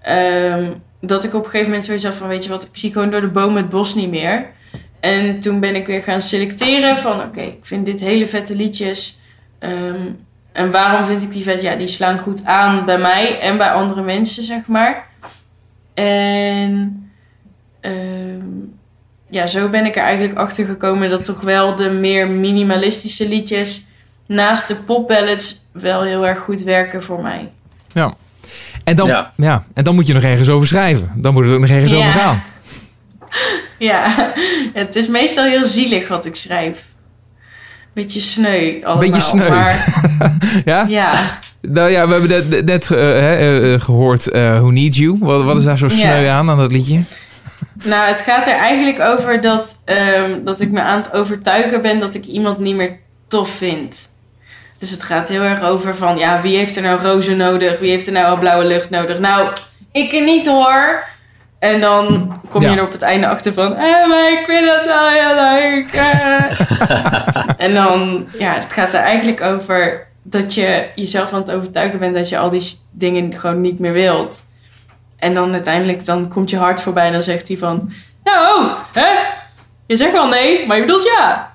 ehm, dat ik op een gegeven moment zoiets had van, weet je wat, ik zie gewoon door de boom het bos niet meer. En toen ben ik weer gaan selecteren van, oké, ik vind dit hele vette liedjes. Ehm, en waarom vind ik die vet? Ja, die slaan goed aan bij mij en bij andere mensen, zeg maar. En ehm, ja, zo ben ik er eigenlijk achter gekomen dat toch wel de meer minimalistische liedjes naast de popballads wel heel erg goed werken voor mij. Ja. En dan, ja. Ja. en dan moet je nog ergens over schrijven. Dan moet het ook nog ergens Ja. over gaan. Ja, het is meestal heel zielig wat ik schrijf. Beetje sneu allemaal. Beetje sneu. Maar Ja? ja, Nou ja, we hebben net, net eh, hè, eh, gehoord eh, Who Needs You. Wat, wat is daar zo Ja. sneu aan, aan dat liedje? nou het gaat er eigenlijk over dat, ehm, dat ik me aan het overtuigen ben dat ik iemand niet meer tof vind. Dus het gaat heel erg over van, ja, wie heeft er nou rozen nodig? Wie heeft er nou blauwe lucht nodig? Nou, ik niet hoor. En dan kom je Ja. er op het einde achter van, eh, maar ik vind dat wel heel leuk. eh." en dan, ja, het gaat er eigenlijk over dat je jezelf aan het overtuigen bent dat je al die dingen gewoon niet meer wilt. En dan uiteindelijk, dan komt je hart voorbij en dan zegt hij van, nou, hè? Je zegt wel nee, maar je bedoelt ja.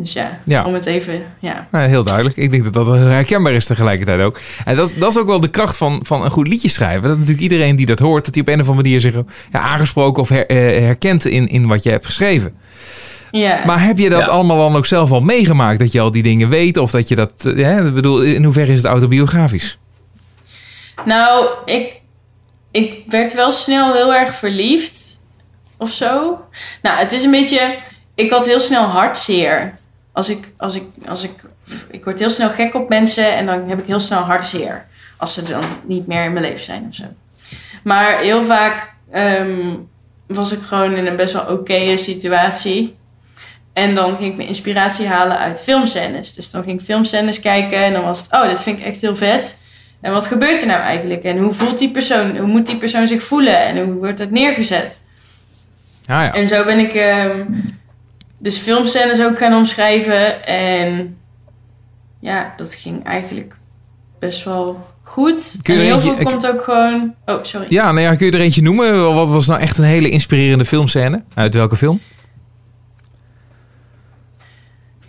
Dus ja, Ja. om het even, ja. Nou, heel duidelijk. Ik denk dat dat herkenbaar is tegelijkertijd ook. En dat, is- dat is ook wel de kracht van, van een goed liedje schrijven. Dat natuurlijk iedereen die dat hoort, dat hij op een of andere manier zich ja, aangesproken of her- eh, herkent in, in wat je hebt geschreven. Ja. Maar heb je dat Ja. allemaal dan ook zelf al meegemaakt? Dat je al die dingen weet? Of dat je dat... eh, hè, ik bedoel, in hoeverre is het autobiografisch? Nou, ik, ik werd wel snel heel erg verliefd. Of zo. Nou, het is een beetje... Ik had heel snel hartzeer. Als ik, als ik, als ik... Ik word heel snel gek op mensen en dan heb ik heel snel hartzeer. Als ze dan niet meer in mijn leven zijn of zo. Maar heel vaak ehm, was ik gewoon in een best wel oké situatie. En dan ging ik mijn inspiratie halen uit filmscènes. Dus dan ging ik filmscènes kijken en dan was het... Oh, dit vind ik echt heel vet. En wat gebeurt er nou eigenlijk? En hoe voelt die persoon? Hoe moet die persoon zich voelen? En hoe wordt dat neergezet? Ah ja. En zo ben ik ehm, dus filmscènes ook gaan omschrijven. En ja, dat ging eigenlijk best wel goed. Kun je en er heel eentje- veel komt ook gewoon... Oh, sorry. Ja, nou ja, kun je er eentje noemen? Wat was nou echt een hele inspirerende filmscène? Uit welke film?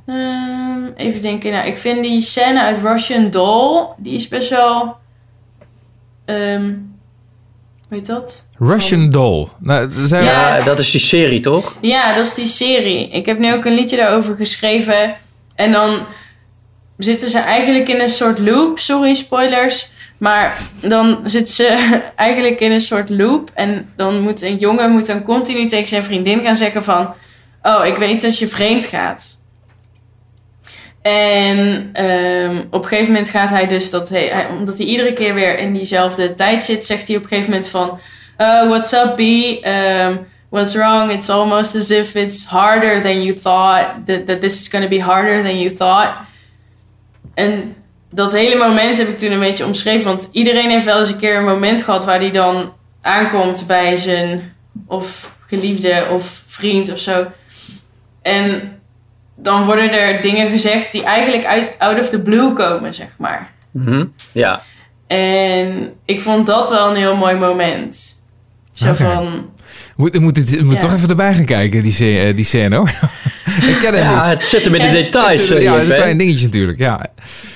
Ehm, even denken. Nou, ik vind die scène uit Russian Doll... Die is best wel... ehm weet dat? Russian Doll. Nou, zijn Ja. Ja, dat is die serie, toch? Ja, dat is die serie. Ik heb nu ook een liedje daarover geschreven. En dan zitten ze eigenlijk in een soort loop. Sorry, spoilers. Maar dan zitten ze eigenlijk in een soort loop. En dan moet een jongen moet dan continu tegen zijn vriendin gaan zeggen van... Oh, ik weet dat je vreemd gaat. En ehm, op een gegeven moment gaat hij dus dat hij, omdat hij iedere keer weer in diezelfde tijd zit, zegt hij op een gegeven moment van: "Uh, What's up, B? Um, what's wrong? It's almost as if it's harder than you thought. That, that this is going to be harder than you thought. En dat hele moment heb ik toen een beetje omschreven, want iedereen heeft wel eens een keer een moment gehad waar hij dan aankomt bij zijn of geliefde of vriend of zo. En dan worden er dingen gezegd die eigenlijk uit out of the blue komen, zeg maar. Mhm. Ja. En ik vond dat wel een heel mooi moment. Zo van, Moet, ik moet, het, ik moet Ja. toch even erbij gaan kijken, die, eh, die scène hoor. ik ken hem ja, niet. het zit hem in de details. Het eh, ja, het is een hè? klein dingetje natuurlijk. Ja.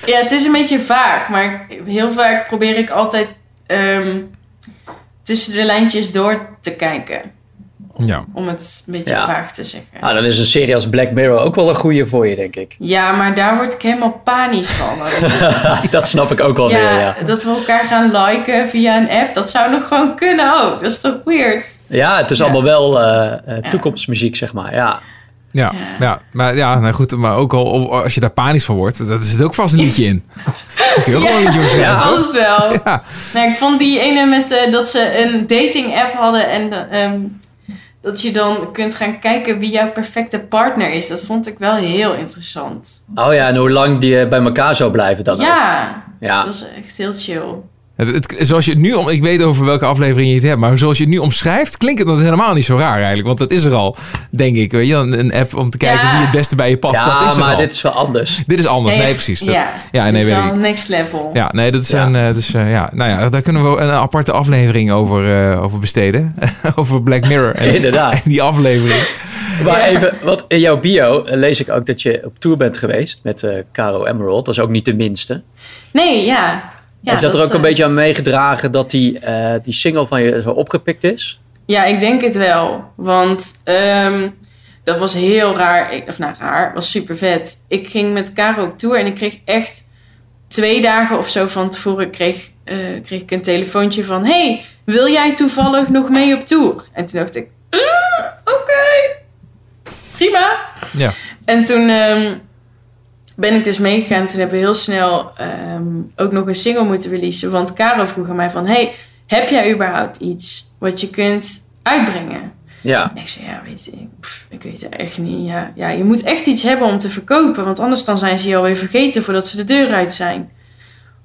ja, het is een beetje vaag, maar heel vaak probeer ik altijd ehm, tussen de lijntjes door te kijken. Ja. Om het een beetje Ja. vaag te zeggen. Ah, dan is een serie als Black Mirror ook wel een goede voor je, denk ik. Ja, maar daar word ik helemaal panisch van. dat snap ik ook wel weer, ja, dat we elkaar gaan liken via een app, dat zou nog gewoon kunnen ook. Dat is toch weird? Ja, het is Ja. allemaal wel eh, eh, Ja. toekomstmuziek, zeg maar. Ja. Ja, ja. maar ja, nou goed, maar ook al als je daar panisch van wordt, dat is het ook vast een liedje in. Daar kun je ook wel een liedje over Ja, het wel. Ja. Nou, ik vond die ene met eh, dat ze een dating app hadden en eh, ehm, dat je dan kunt gaan kijken wie jouw perfecte partner is. Dat vond ik wel heel interessant. Oh ja, en hoe lang die eh, bij elkaar zou blijven dan ook. ja, Ja. dat is echt heel chill. Het, het- zoals je het nu, om, ik weet over welke aflevering je het hebt, maar zoals je het nu omschrijft, klinkt het dat helemaal niet zo raar eigenlijk. Want dat is er al, denk ik. Weet je, een, een app om te kijken Ja. wie het beste bij je past. ja, dat is er maar al. dit is wel anders. Dit is anders, nee, precies. Dat- Ja, ja, nee, dit is weet wel ik. next level. Ja, nee, dat Ja. een. eh, dus, eh, ja, nou ja, daar kunnen we een aparte aflevering over, eh, over besteden. over Black Mirror. En, Inderdaad. en die aflevering. Maar Ja. even, wat in jouw bio lees ik ook dat je op tour bent geweest met eh Caro Emerald. Dat is ook niet de minste. Nee, ja. Heeft dat, er ook eh, een beetje aan meegedragen dat die, eh, die single van je zo opgepikt is? Ja, ik denk het wel. Want ehm, dat was heel raar. Ik, of nou, raar. was super vet. Ik ging met Caro op tour en ik kreeg echt twee dagen of zo van tevoren kreeg, eh, kreeg ik een telefoontje van... Hey, wil jij toevallig nog mee op tour? En toen dacht ik, "Eh, oké, prima. Ja. En toen ehm, ben ik dus meegegaan. Toen hebben we heel snel ehm, ook nog een single moeten releasen. Want Caro vroeg aan mij van... Hey, heb jij überhaupt iets wat je kunt uitbrengen? Ja. En ik zei, ja, weet ik, pff, ik weet het echt niet. Ja, ja, je moet echt iets hebben om te verkopen. Want anders dan zijn ze je alweer vergeten voordat ze de deur uit zijn.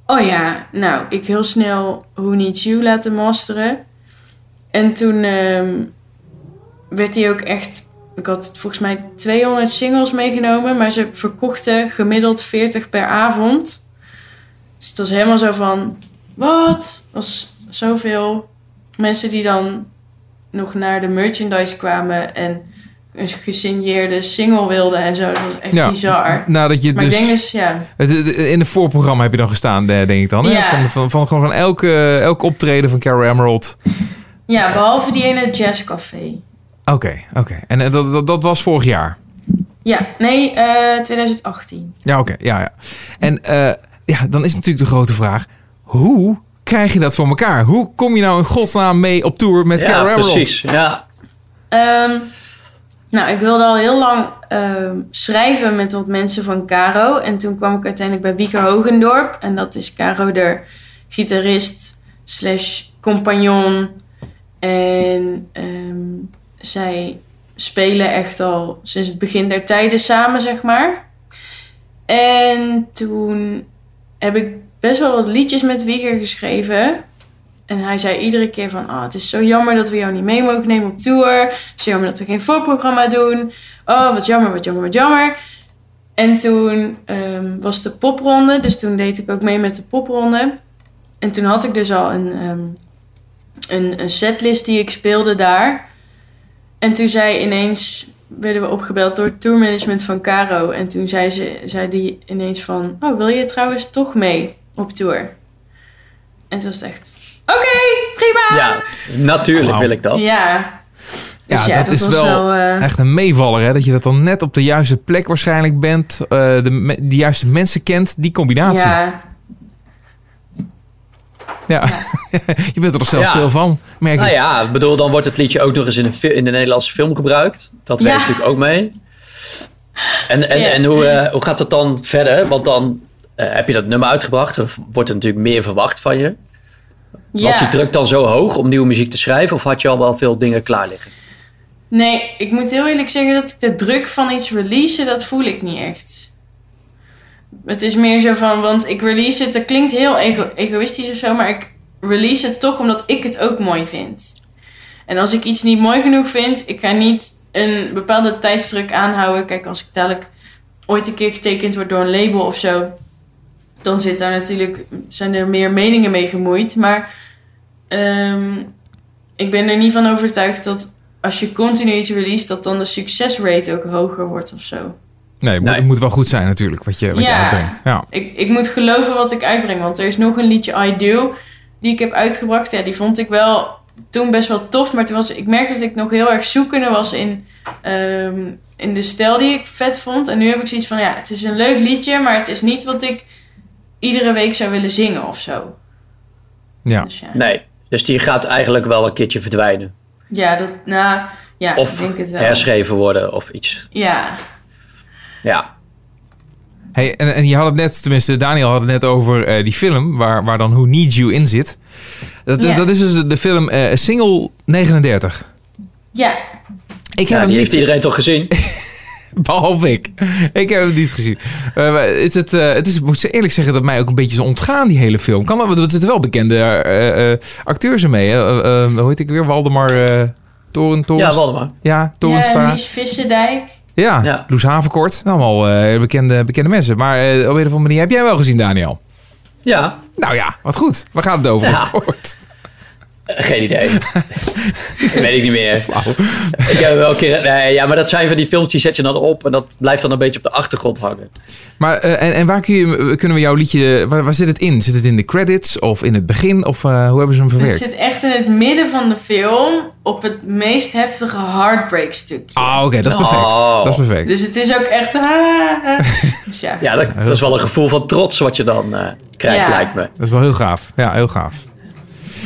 Oh ja, nou, ik heel snel Who Needs You laten masteren. En toen ehm, werd hij ook echt... Ik had volgens mij 200 singles meegenomen. Maar ze verkochten gemiddeld 40 per avond. Dus het was helemaal zo van... Wat? Het was zoveel mensen die dan nog naar de merchandise kwamen en een gesigneerde single wilden en zo. Dat was echt Ja. bizar. Nadat je Maar dus... ik denk dus, ja. In het voorprogramma heb je dan gestaan, eh, denk ik dan. Ja. Van, van, van, gewoon van elke, elke optreden van Carol Emerald. Ja, behalve die ene jazzcafé. Oké, oké. En eh, dat, dat, dat was vorig jaar? Ja, nee, eh 2018. Ja, oké. ja, ja. En eh, ja, dan is natuurlijk de grote vraag... Hoe krijg je dat voor elkaar? Hoe kom je nou in godsnaam mee op tour met Carol ja, precies. Ja. Ehm, nou, ik wilde al heel lang ehm, schrijven met wat mensen van Caro. En toen kwam ik uiteindelijk bij Wieger Hogendorp. En dat is Caro de gitarist slash compagnon. En ehm, zij spelen echt al sinds het begin der tijden samen, zeg maar. En toen heb ik best wel wat liedjes met Wieger geschreven. En hij zei iedere keer van... Oh, het is zo jammer dat we jou niet mee mogen nemen op tour. Het is jammer dat we geen voorprogramma doen. Oh, wat jammer, wat jammer, wat jammer. En toen ehm, was de popronde. Dus toen deed ik ook mee met de popronde. En toen had ik dus al een, ehm, een, een setlist die ik speelde daar. En toen zei ineens... werden we opgebeld door het tourmanagement van Caro. En toen zei, ze, zei die ineens van... Oh, wil je trouwens toch mee op tour? En toen was het echt... Oké, prima! ja, natuurlijk wil ik dat. Ja. Dus Ja, dat is wel eh, Echt een meevaller, hè? Dat je dat dan net op de juiste plek waarschijnlijk bent. eh, de, de juiste mensen kent. Die combinatie. Ja. Ja, je bent er toch zelf Ja. stil van, merk ik. Nou ja, ik bedoel, dan wordt het liedje ook nog eens in, een fi- in de Nederlandse film gebruikt. Dat Ja. werkt natuurlijk ook mee. En, en, Ja. en hoe, eh, hoe gaat het dan verder? Want dan eh, heb je dat nummer uitgebracht. Of wordt er natuurlijk meer verwacht van je? Was die druk dan zo hoog om nieuwe muziek te schrijven? Of had je al wel veel dingen klaar liggen? Nee, ik moet heel eerlijk zeggen dat ik de druk van iets releasen, dat voel ik niet echt. Het is meer zo van, want ik release het, dat klinkt heel ego- egoïstisch of zo, maar ik release het toch omdat ik het ook mooi vind. En als ik iets niet mooi genoeg vind, ik ga niet een bepaalde tijdsdruk aanhouden. Kijk, als ik dadelijk ooit een keer getekend word door een label of zo, dan zit daar natuurlijk, zijn er meer meningen mee gemoeid. Maar ehm, ik ben er niet van overtuigd dat als je continu iets release, dat dan de succesrate ook hoger wordt of zo. Nee, het moet, het moet wel goed zijn natuurlijk, wat je, wat je uitbrengt. Ja. Ik, ik moet geloven wat ik uitbreng, want er is nog een liedje I Do die ik heb uitgebracht. Ja, die vond ik wel toen best wel tof, maar toen was, ik merkte dat ik nog heel erg zoekende was in, ehm, in de stijl die ik vet vond. En nu heb ik zoiets van, ja, het is een leuk liedje, maar het is niet wat ik iedere week zou willen zingen of zo. Ja. Dus ja. Nee. Dus die gaat eigenlijk wel een keertje verdwijnen. Ja, dat, nou, ja, Of ik denk het wel. herschreven worden of iets. Ja, Ja. Hey, en, en je had het net, tenminste Daniel had het net over eh, die film waar, waar dan Who Needs You in zit. Dat, Ja. dat is dus de, de film eh, Single 39. ja, Ik heb ja, hem die niet, heeft iedereen toch gezien? behalve ik. Ik heb hem niet gezien. Eh, maar is het, eh, het is, ik moet eerlijk zeggen dat mij ook een beetje is ontgaan, die hele film. Kan dat, want er zitten wel bekende eh, eh, acteurs in mee. hè? Eh, eh, hoe heet ik weer? Waldemar eh Toren, Ja, Waldemar. ja, ja Torenstra. Mies Vissendijk. Ja, Ja. Loes Havenkort. Allemaal eh, bekende, bekende mensen. Maar eh, op een of andere manier heb jij wel gezien, Daniel. Ja. Nou ja, wat goed. Waar gaat het over? Ja. Kort. Geen idee. weet ik niet meer. Flauw. Ik heb wel een keer... Nee, ja, maar dat zijn van die films die zet je dan op en dat blijft dan een beetje op de achtergrond hangen. Maar, eh, en, en waar kun je, kunnen we jouw liedje... Waar, waar zit het in? Zit het in de credits of in het begin? Of eh, hoe hebben ze hem Het verwerkt? zit echt in het midden van de film op het meest heftige heartbreak stukje. Ah, oké. dat is perfect. Oh. Dat is perfect. Dus het is ook echt... ah, ah. Dus ja. Ja, dat, dat is wel een gevoel van trots wat je dan eh, krijgt, Ja. lijkt me. Dat is wel heel gaaf. Ja, heel gaaf.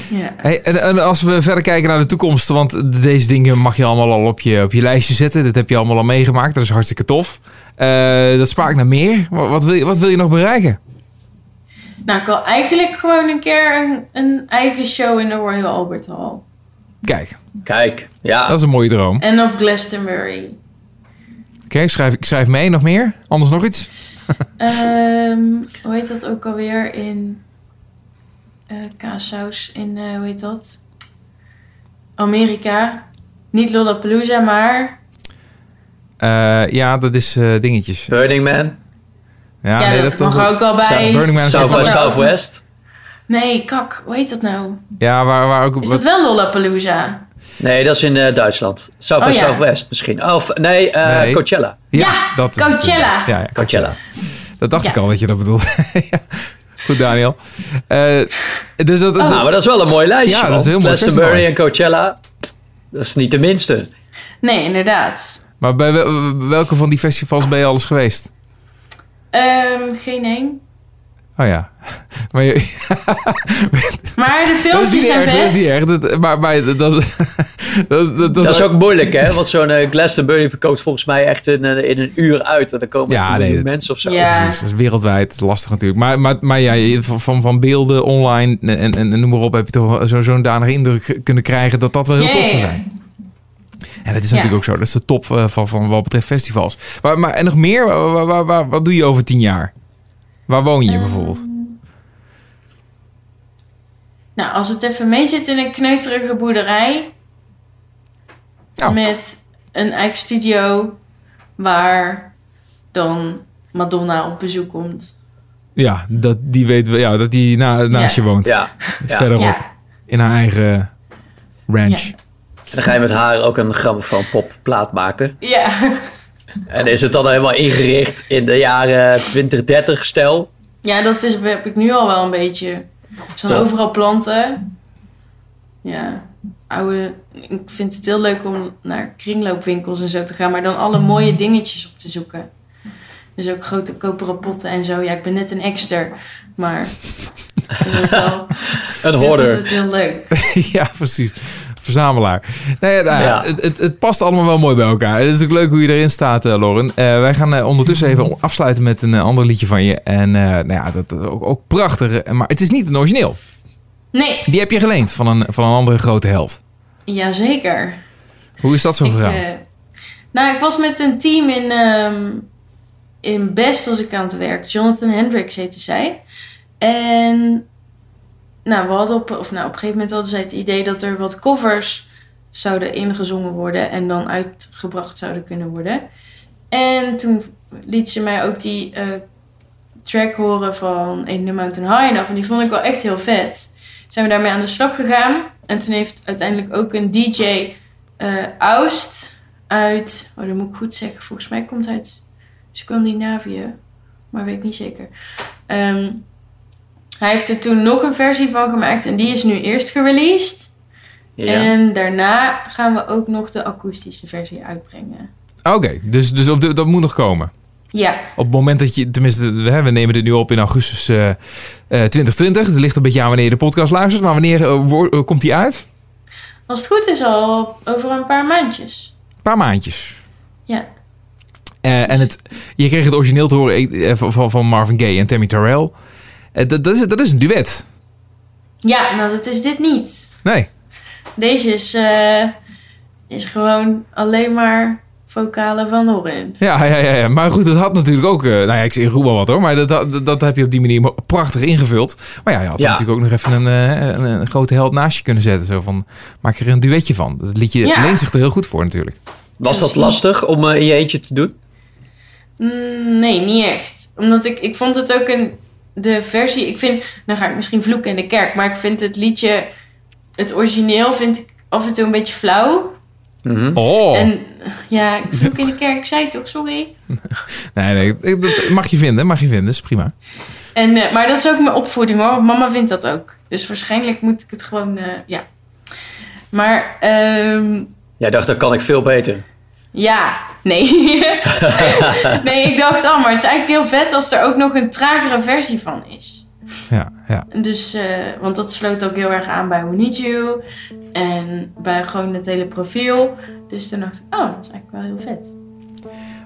Ja. Hey, en, en als we verder kijken naar de toekomst, want deze dingen mag je allemaal al op je, op je lijstje zetten. Dat heb je allemaal al meegemaakt. Dat is hartstikke tof. Eh, dat smaakt naar meer. Wat, wat, wil je, wat wil je nog bereiken? Nou, ik wil eigenlijk gewoon een keer een, een eigen show in de Royal Albert Hall. Kijk, Kijk, ja. dat is een mooie droom. Oké, En op Glastonbury. schrijf, ik schrijf mee. Nog meer? Anders nog iets? Ehm, hoe heet dat ook alweer in eh kaassaus in, eh, hoe heet dat? Amerika. Niet Lollapalooza, maar... Eh, ja, dat is eh, dingetjes. Burning Man, Ja, Ja, dat, mag er ook wel bij. Burning Man is dat Southwest. Nee, kak. Hoe heet dat nou? Ja, waar, waar ook... Is wat- dat wel Lollapalooza? Nee, dat is in eh, Duitsland. Southwest, Oh, ja. Southwest misschien. Oh, Of nee, eh, Nee. Coachella. Ja, dat is. Coachella. Ja, ja, Coachella. Dat dacht Ja. ik al dat je dat bedoelde. Goed, Daniel. Eh, dus dat, Oh. Nou, maar dat is wel een mooi lijstje. Ja, dat is heel mooi Glastonbury en Coachella. Dat is niet de minste. Nee, inderdaad. Maar bij wel- welke van die festivals ben je alles geweest? Ehm, geen één. Oh ja. Maar je, Maar de filmpjes niet zijn erg, dat is vet. niet erg. Dat, maar, maar dat, dat, is- dat, dat, Dat is ook moeilijk, hè? Want zo'n eh, Glastonbury verkoopt volgens mij echt in, eh, in een uur uit. En dan komen Ja, er nee, mensen of zo. Ja. Precies, dat is wereldwijd lastig natuurlijk. Maar, maar, maar ja, van, van, beelden online en, en, en noem maar op... heb je toch zo- zo'n danige indruk kunnen krijgen... dat dat wel heel tof zou zijn. En dat is Ja. natuurlijk ook zo. Dat is de top eh, van, van wat betreft festivals. Maar, maar, en nog meer? Waar, waar, waar- waar- wat doe je over tien jaar? Waar woon je Ehm, bijvoorbeeld? Nou, als het even mee zit in een kneuterige boerderij. Nou. Met een eigen studio. Waar dan Madonna op bezoek komt. Ja, dat die weet wel, ja, dat die na, naast Ja. je woont. Ja. ja. Verderop. Ja, In haar eigen ranch. Ja. En dan ga je met haar ook een grammofoonpop plaat maken. ja. En is het dan helemaal ingericht in de jaren 2030 stijl? ja, dat is, heb ik nu al wel een beetje. Er Top. overal planten. Ja, oude. Ik vind het heel leuk om naar kringloopwinkels en zo te gaan, maar dan alle mooie dingetjes op te zoeken. Dus ook grote koperen potten en zo. Ja, ik ben net een exter, maar ik vind het wel. Een Ik vind hoorder. het heel leuk. ja, precies. Verzamelaar. Nee, nou, ja. Het, het, het past allemaal wel mooi bij elkaar. Het is ook leuk hoe je erin staat, eh, Lauren. Eh, wij gaan eh, ondertussen even afsluiten met een ander liedje van je. En eh, nou ja, dat is ook, ook prachtig. Maar het is niet een origineel. Nee, Die heb je geleend van een, van een andere grote held. jazeker. Hoe is dat zo gegaan? nou, ik was met een team in, ehm, in Best was ik aan het werk. Jonathan Hendricks heette zij. En nou, we hadden op, of nou, op een gegeven moment hadden zij het idee dat er wat covers zouden ingezongen worden en dan uitgebracht zouden kunnen worden. En toen liet ze mij ook die eh, track horen van In the Mountain High af. En die vond ik wel echt heel vet. Zijn we daarmee aan de slag gegaan. En toen heeft uiteindelijk ook een DJ eh Aust uit... Oh, dat moet ik goed zeggen. Volgens mij komt hij uit Scandinavië. Maar weet ik niet zeker. Ehm, hij heeft er toen nog een versie van gemaakt. En die is nu eerst gereleased. Ja. En daarna gaan we ook nog de akoestische versie uitbrengen. Oké, dus, dus op de, dat moet nog komen. Ja, Op het moment dat je, tenminste, we, nemen dit nu op in augustus eh, eh, 2020. Het ligt een beetje aan wanneer je de podcast luistert. Maar wanneer eh, eh, komt die uit? als het goed is al over een paar maandjes. Een paar maandjes. Ja. Eh, en het, je kreeg het origineel te horen eh, van, van- van Marvin Gaye en Tammy Terrell. Eh, dat, dat, is, dat is een duet. Ja, nou dat is dit niet. Nee. Deze is, eh, is gewoon alleen maar vocalen van Orin. Ja, ja, ja, ja. Maar goed, het had natuurlijk ook... eh, nou ja, ik zeg roep wel wat hoor. Maar dat, dat, dat heb je op die manier prachtig ingevuld. Maar ja, je had Ja. natuurlijk ook nog even een, eh, een, een grote held naast je kunnen zetten. Zo van, maak er een duetje van. Dat liedje Ja. leent zich er heel goed voor natuurlijk. Was dat lastig om in je eentje te doen? Mm, nee, niet echt. Omdat ik, ik vond het ook een... De versie... Ik vind... Dan ga ik misschien vloeken in de kerk. Maar ik vind het liedje het origineel vind ik af en toe een beetje flauw. Mhm. Oh, En ja, ik vloek in de kerk, ik zei het toch, sorry. nee, nee. Mag je vinden, mag je vinden. is prima. En, eh, maar dat is ook mijn opvoeding hoor. Mama vindt dat ook. Dus waarschijnlijk moet ik het gewoon, eh, ja. Maar ehm, Jij dacht, dat kan ik veel beter. Ja, nee. nee, ik dacht, oh, maar het is eigenlijk heel vet als er ook nog een tragere versie van is. Ja, ja. Dus, eh, want dat sloot ook heel erg aan bij We Need You. En bij gewoon het hele profiel. Dus toen dacht ik, oh, dat is eigenlijk wel heel vet.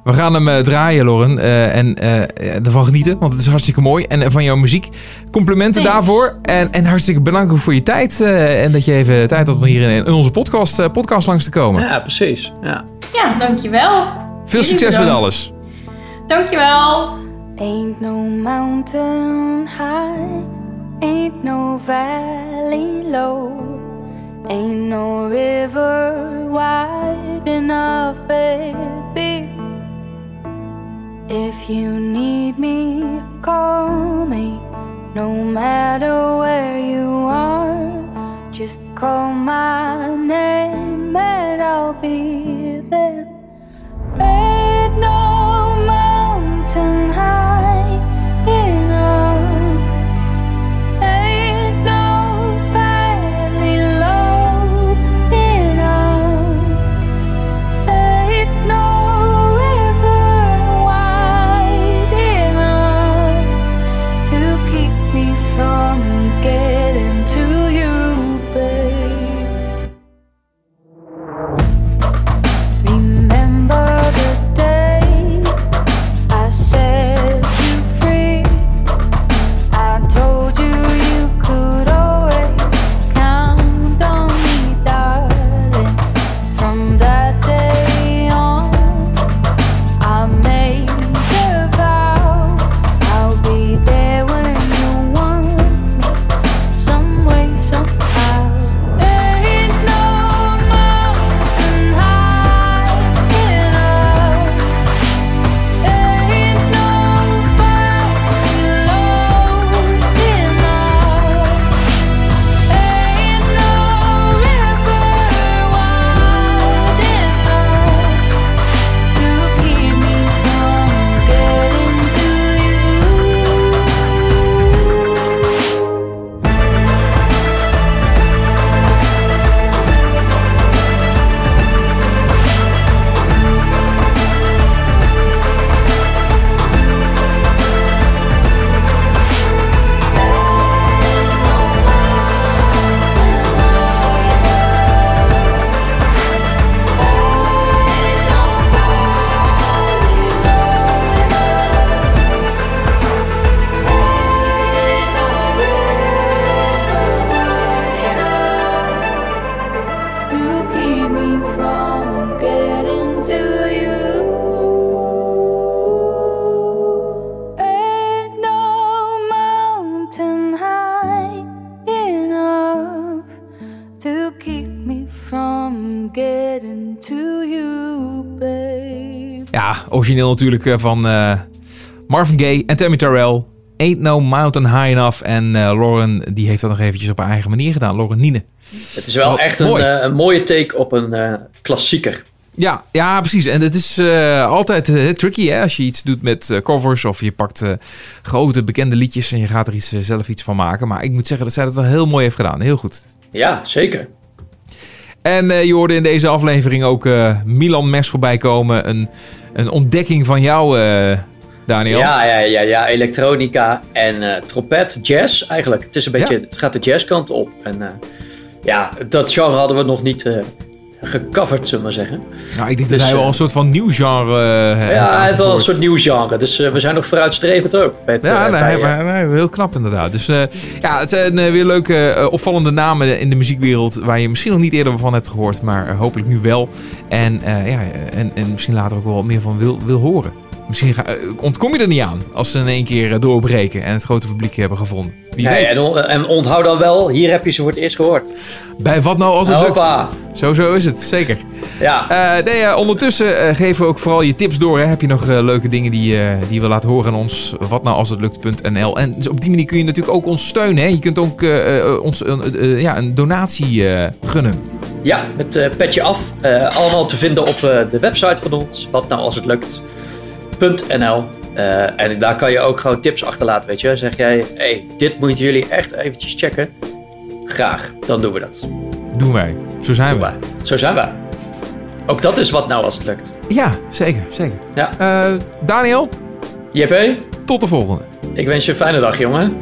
We gaan hem eh, draaien, Lauren. eh, en eh, ervan genieten, want het is hartstikke mooi. En van jouw muziek. Complimenten Thanks. daarvoor. En, en hartstikke bedankt voor je tijd. eh, en dat je even tijd had om hier in, in onze podcast, podcast langs te komen. Ja, precies. Ja. Ja, dankjewel. Veel jullie succes met alles. Dankjewel. Ain't no mountain high, ain't no valley low, ain't no river wide enough, baby. If you need me, call me. No matter where you are, just call my name and I'll be there. Ain't no mountain high origineel natuurlijk eh, van eh, Marvin Gaye en Tammy Terrell. Ain't no mountain high enough. En eh, Lauren, die heeft dat nog eventjes op haar eigen manier gedaan. Lauren Niene. Het is wel Oh, echt een, mooi. een mooie take op een eh, klassieker. Ja, ja, precies. En het is altijd tricky hè, als je iets doet met covers of je pakt grote bekende liedjes en je gaat er iets, zelf iets van maken. Maar ik moet zeggen dat zij dat wel heel mooi heeft gedaan. Heel goed. Ja, zeker. En je hoorde in deze aflevering ook Milan Mes voorbij komen. Een, een ontdekking van jou, eh, Daniel. Ja, ja, ja, ja, elektronica en eh, trompet, jazz eigenlijk. Het, is een beetje, Ja. het gaat de jazzkant op. En eh, ja, dat genre hadden we nog niet gecoverd, zullen we maar zeggen. Nou, ik denk dat Dus, hij wel eh, een soort van nieuw genre eh, heeft ja, hij heeft wel een soort nieuw genre. Dus eh, we zijn nog vooruitstrevend ook. Met, Ja, nee, bij, hij- heel knap inderdaad. Dus ja, het zijn weer leuke, opvallende namen in de muziekwereld... waar je misschien nog niet eerder van hebt gehoord, maar hopelijk nu wel. En, ja, en, en misschien later ook wel wat meer van wil, wil horen. Misschien ga, eh, ontkom je er niet aan als ze in één keer eh, doorbreken... en het grote publiek hebben gevonden. Wie ja, weet. en, on- en onthoud dan wel, hier heb je ze voor het eerst gehoord. Bij wat nou als het lukt. Zo, zo is het, zeker. Ja, Eh, nee, ondertussen geven we ook vooral je tips door. Hè. Heb je nog leuke dingen die, die je wil laten horen aan ons? Wat nou als het lukt.nl. En dus op die manier kun je natuurlijk ook ons steunen. Hè. Je kunt ook ons een, ja, een donatie gunnen. ja met petje af. Allemaal te vinden op de website van ons. Wat nou als het lukt.nl. Eh, en daar kan je ook gewoon tips achterlaten, weet je. Zeg jij, hey, dit moeten jullie echt eventjes checken. Graag, dan doen we dat. Doen wij. Zo zijn we. Maar Zo zijn we. Ook dat is wat nou als het lukt. Ja, zeker. zeker. Ja. Eh, Daniel, JP, tot de volgende. ik wens je een fijne dag, jongen.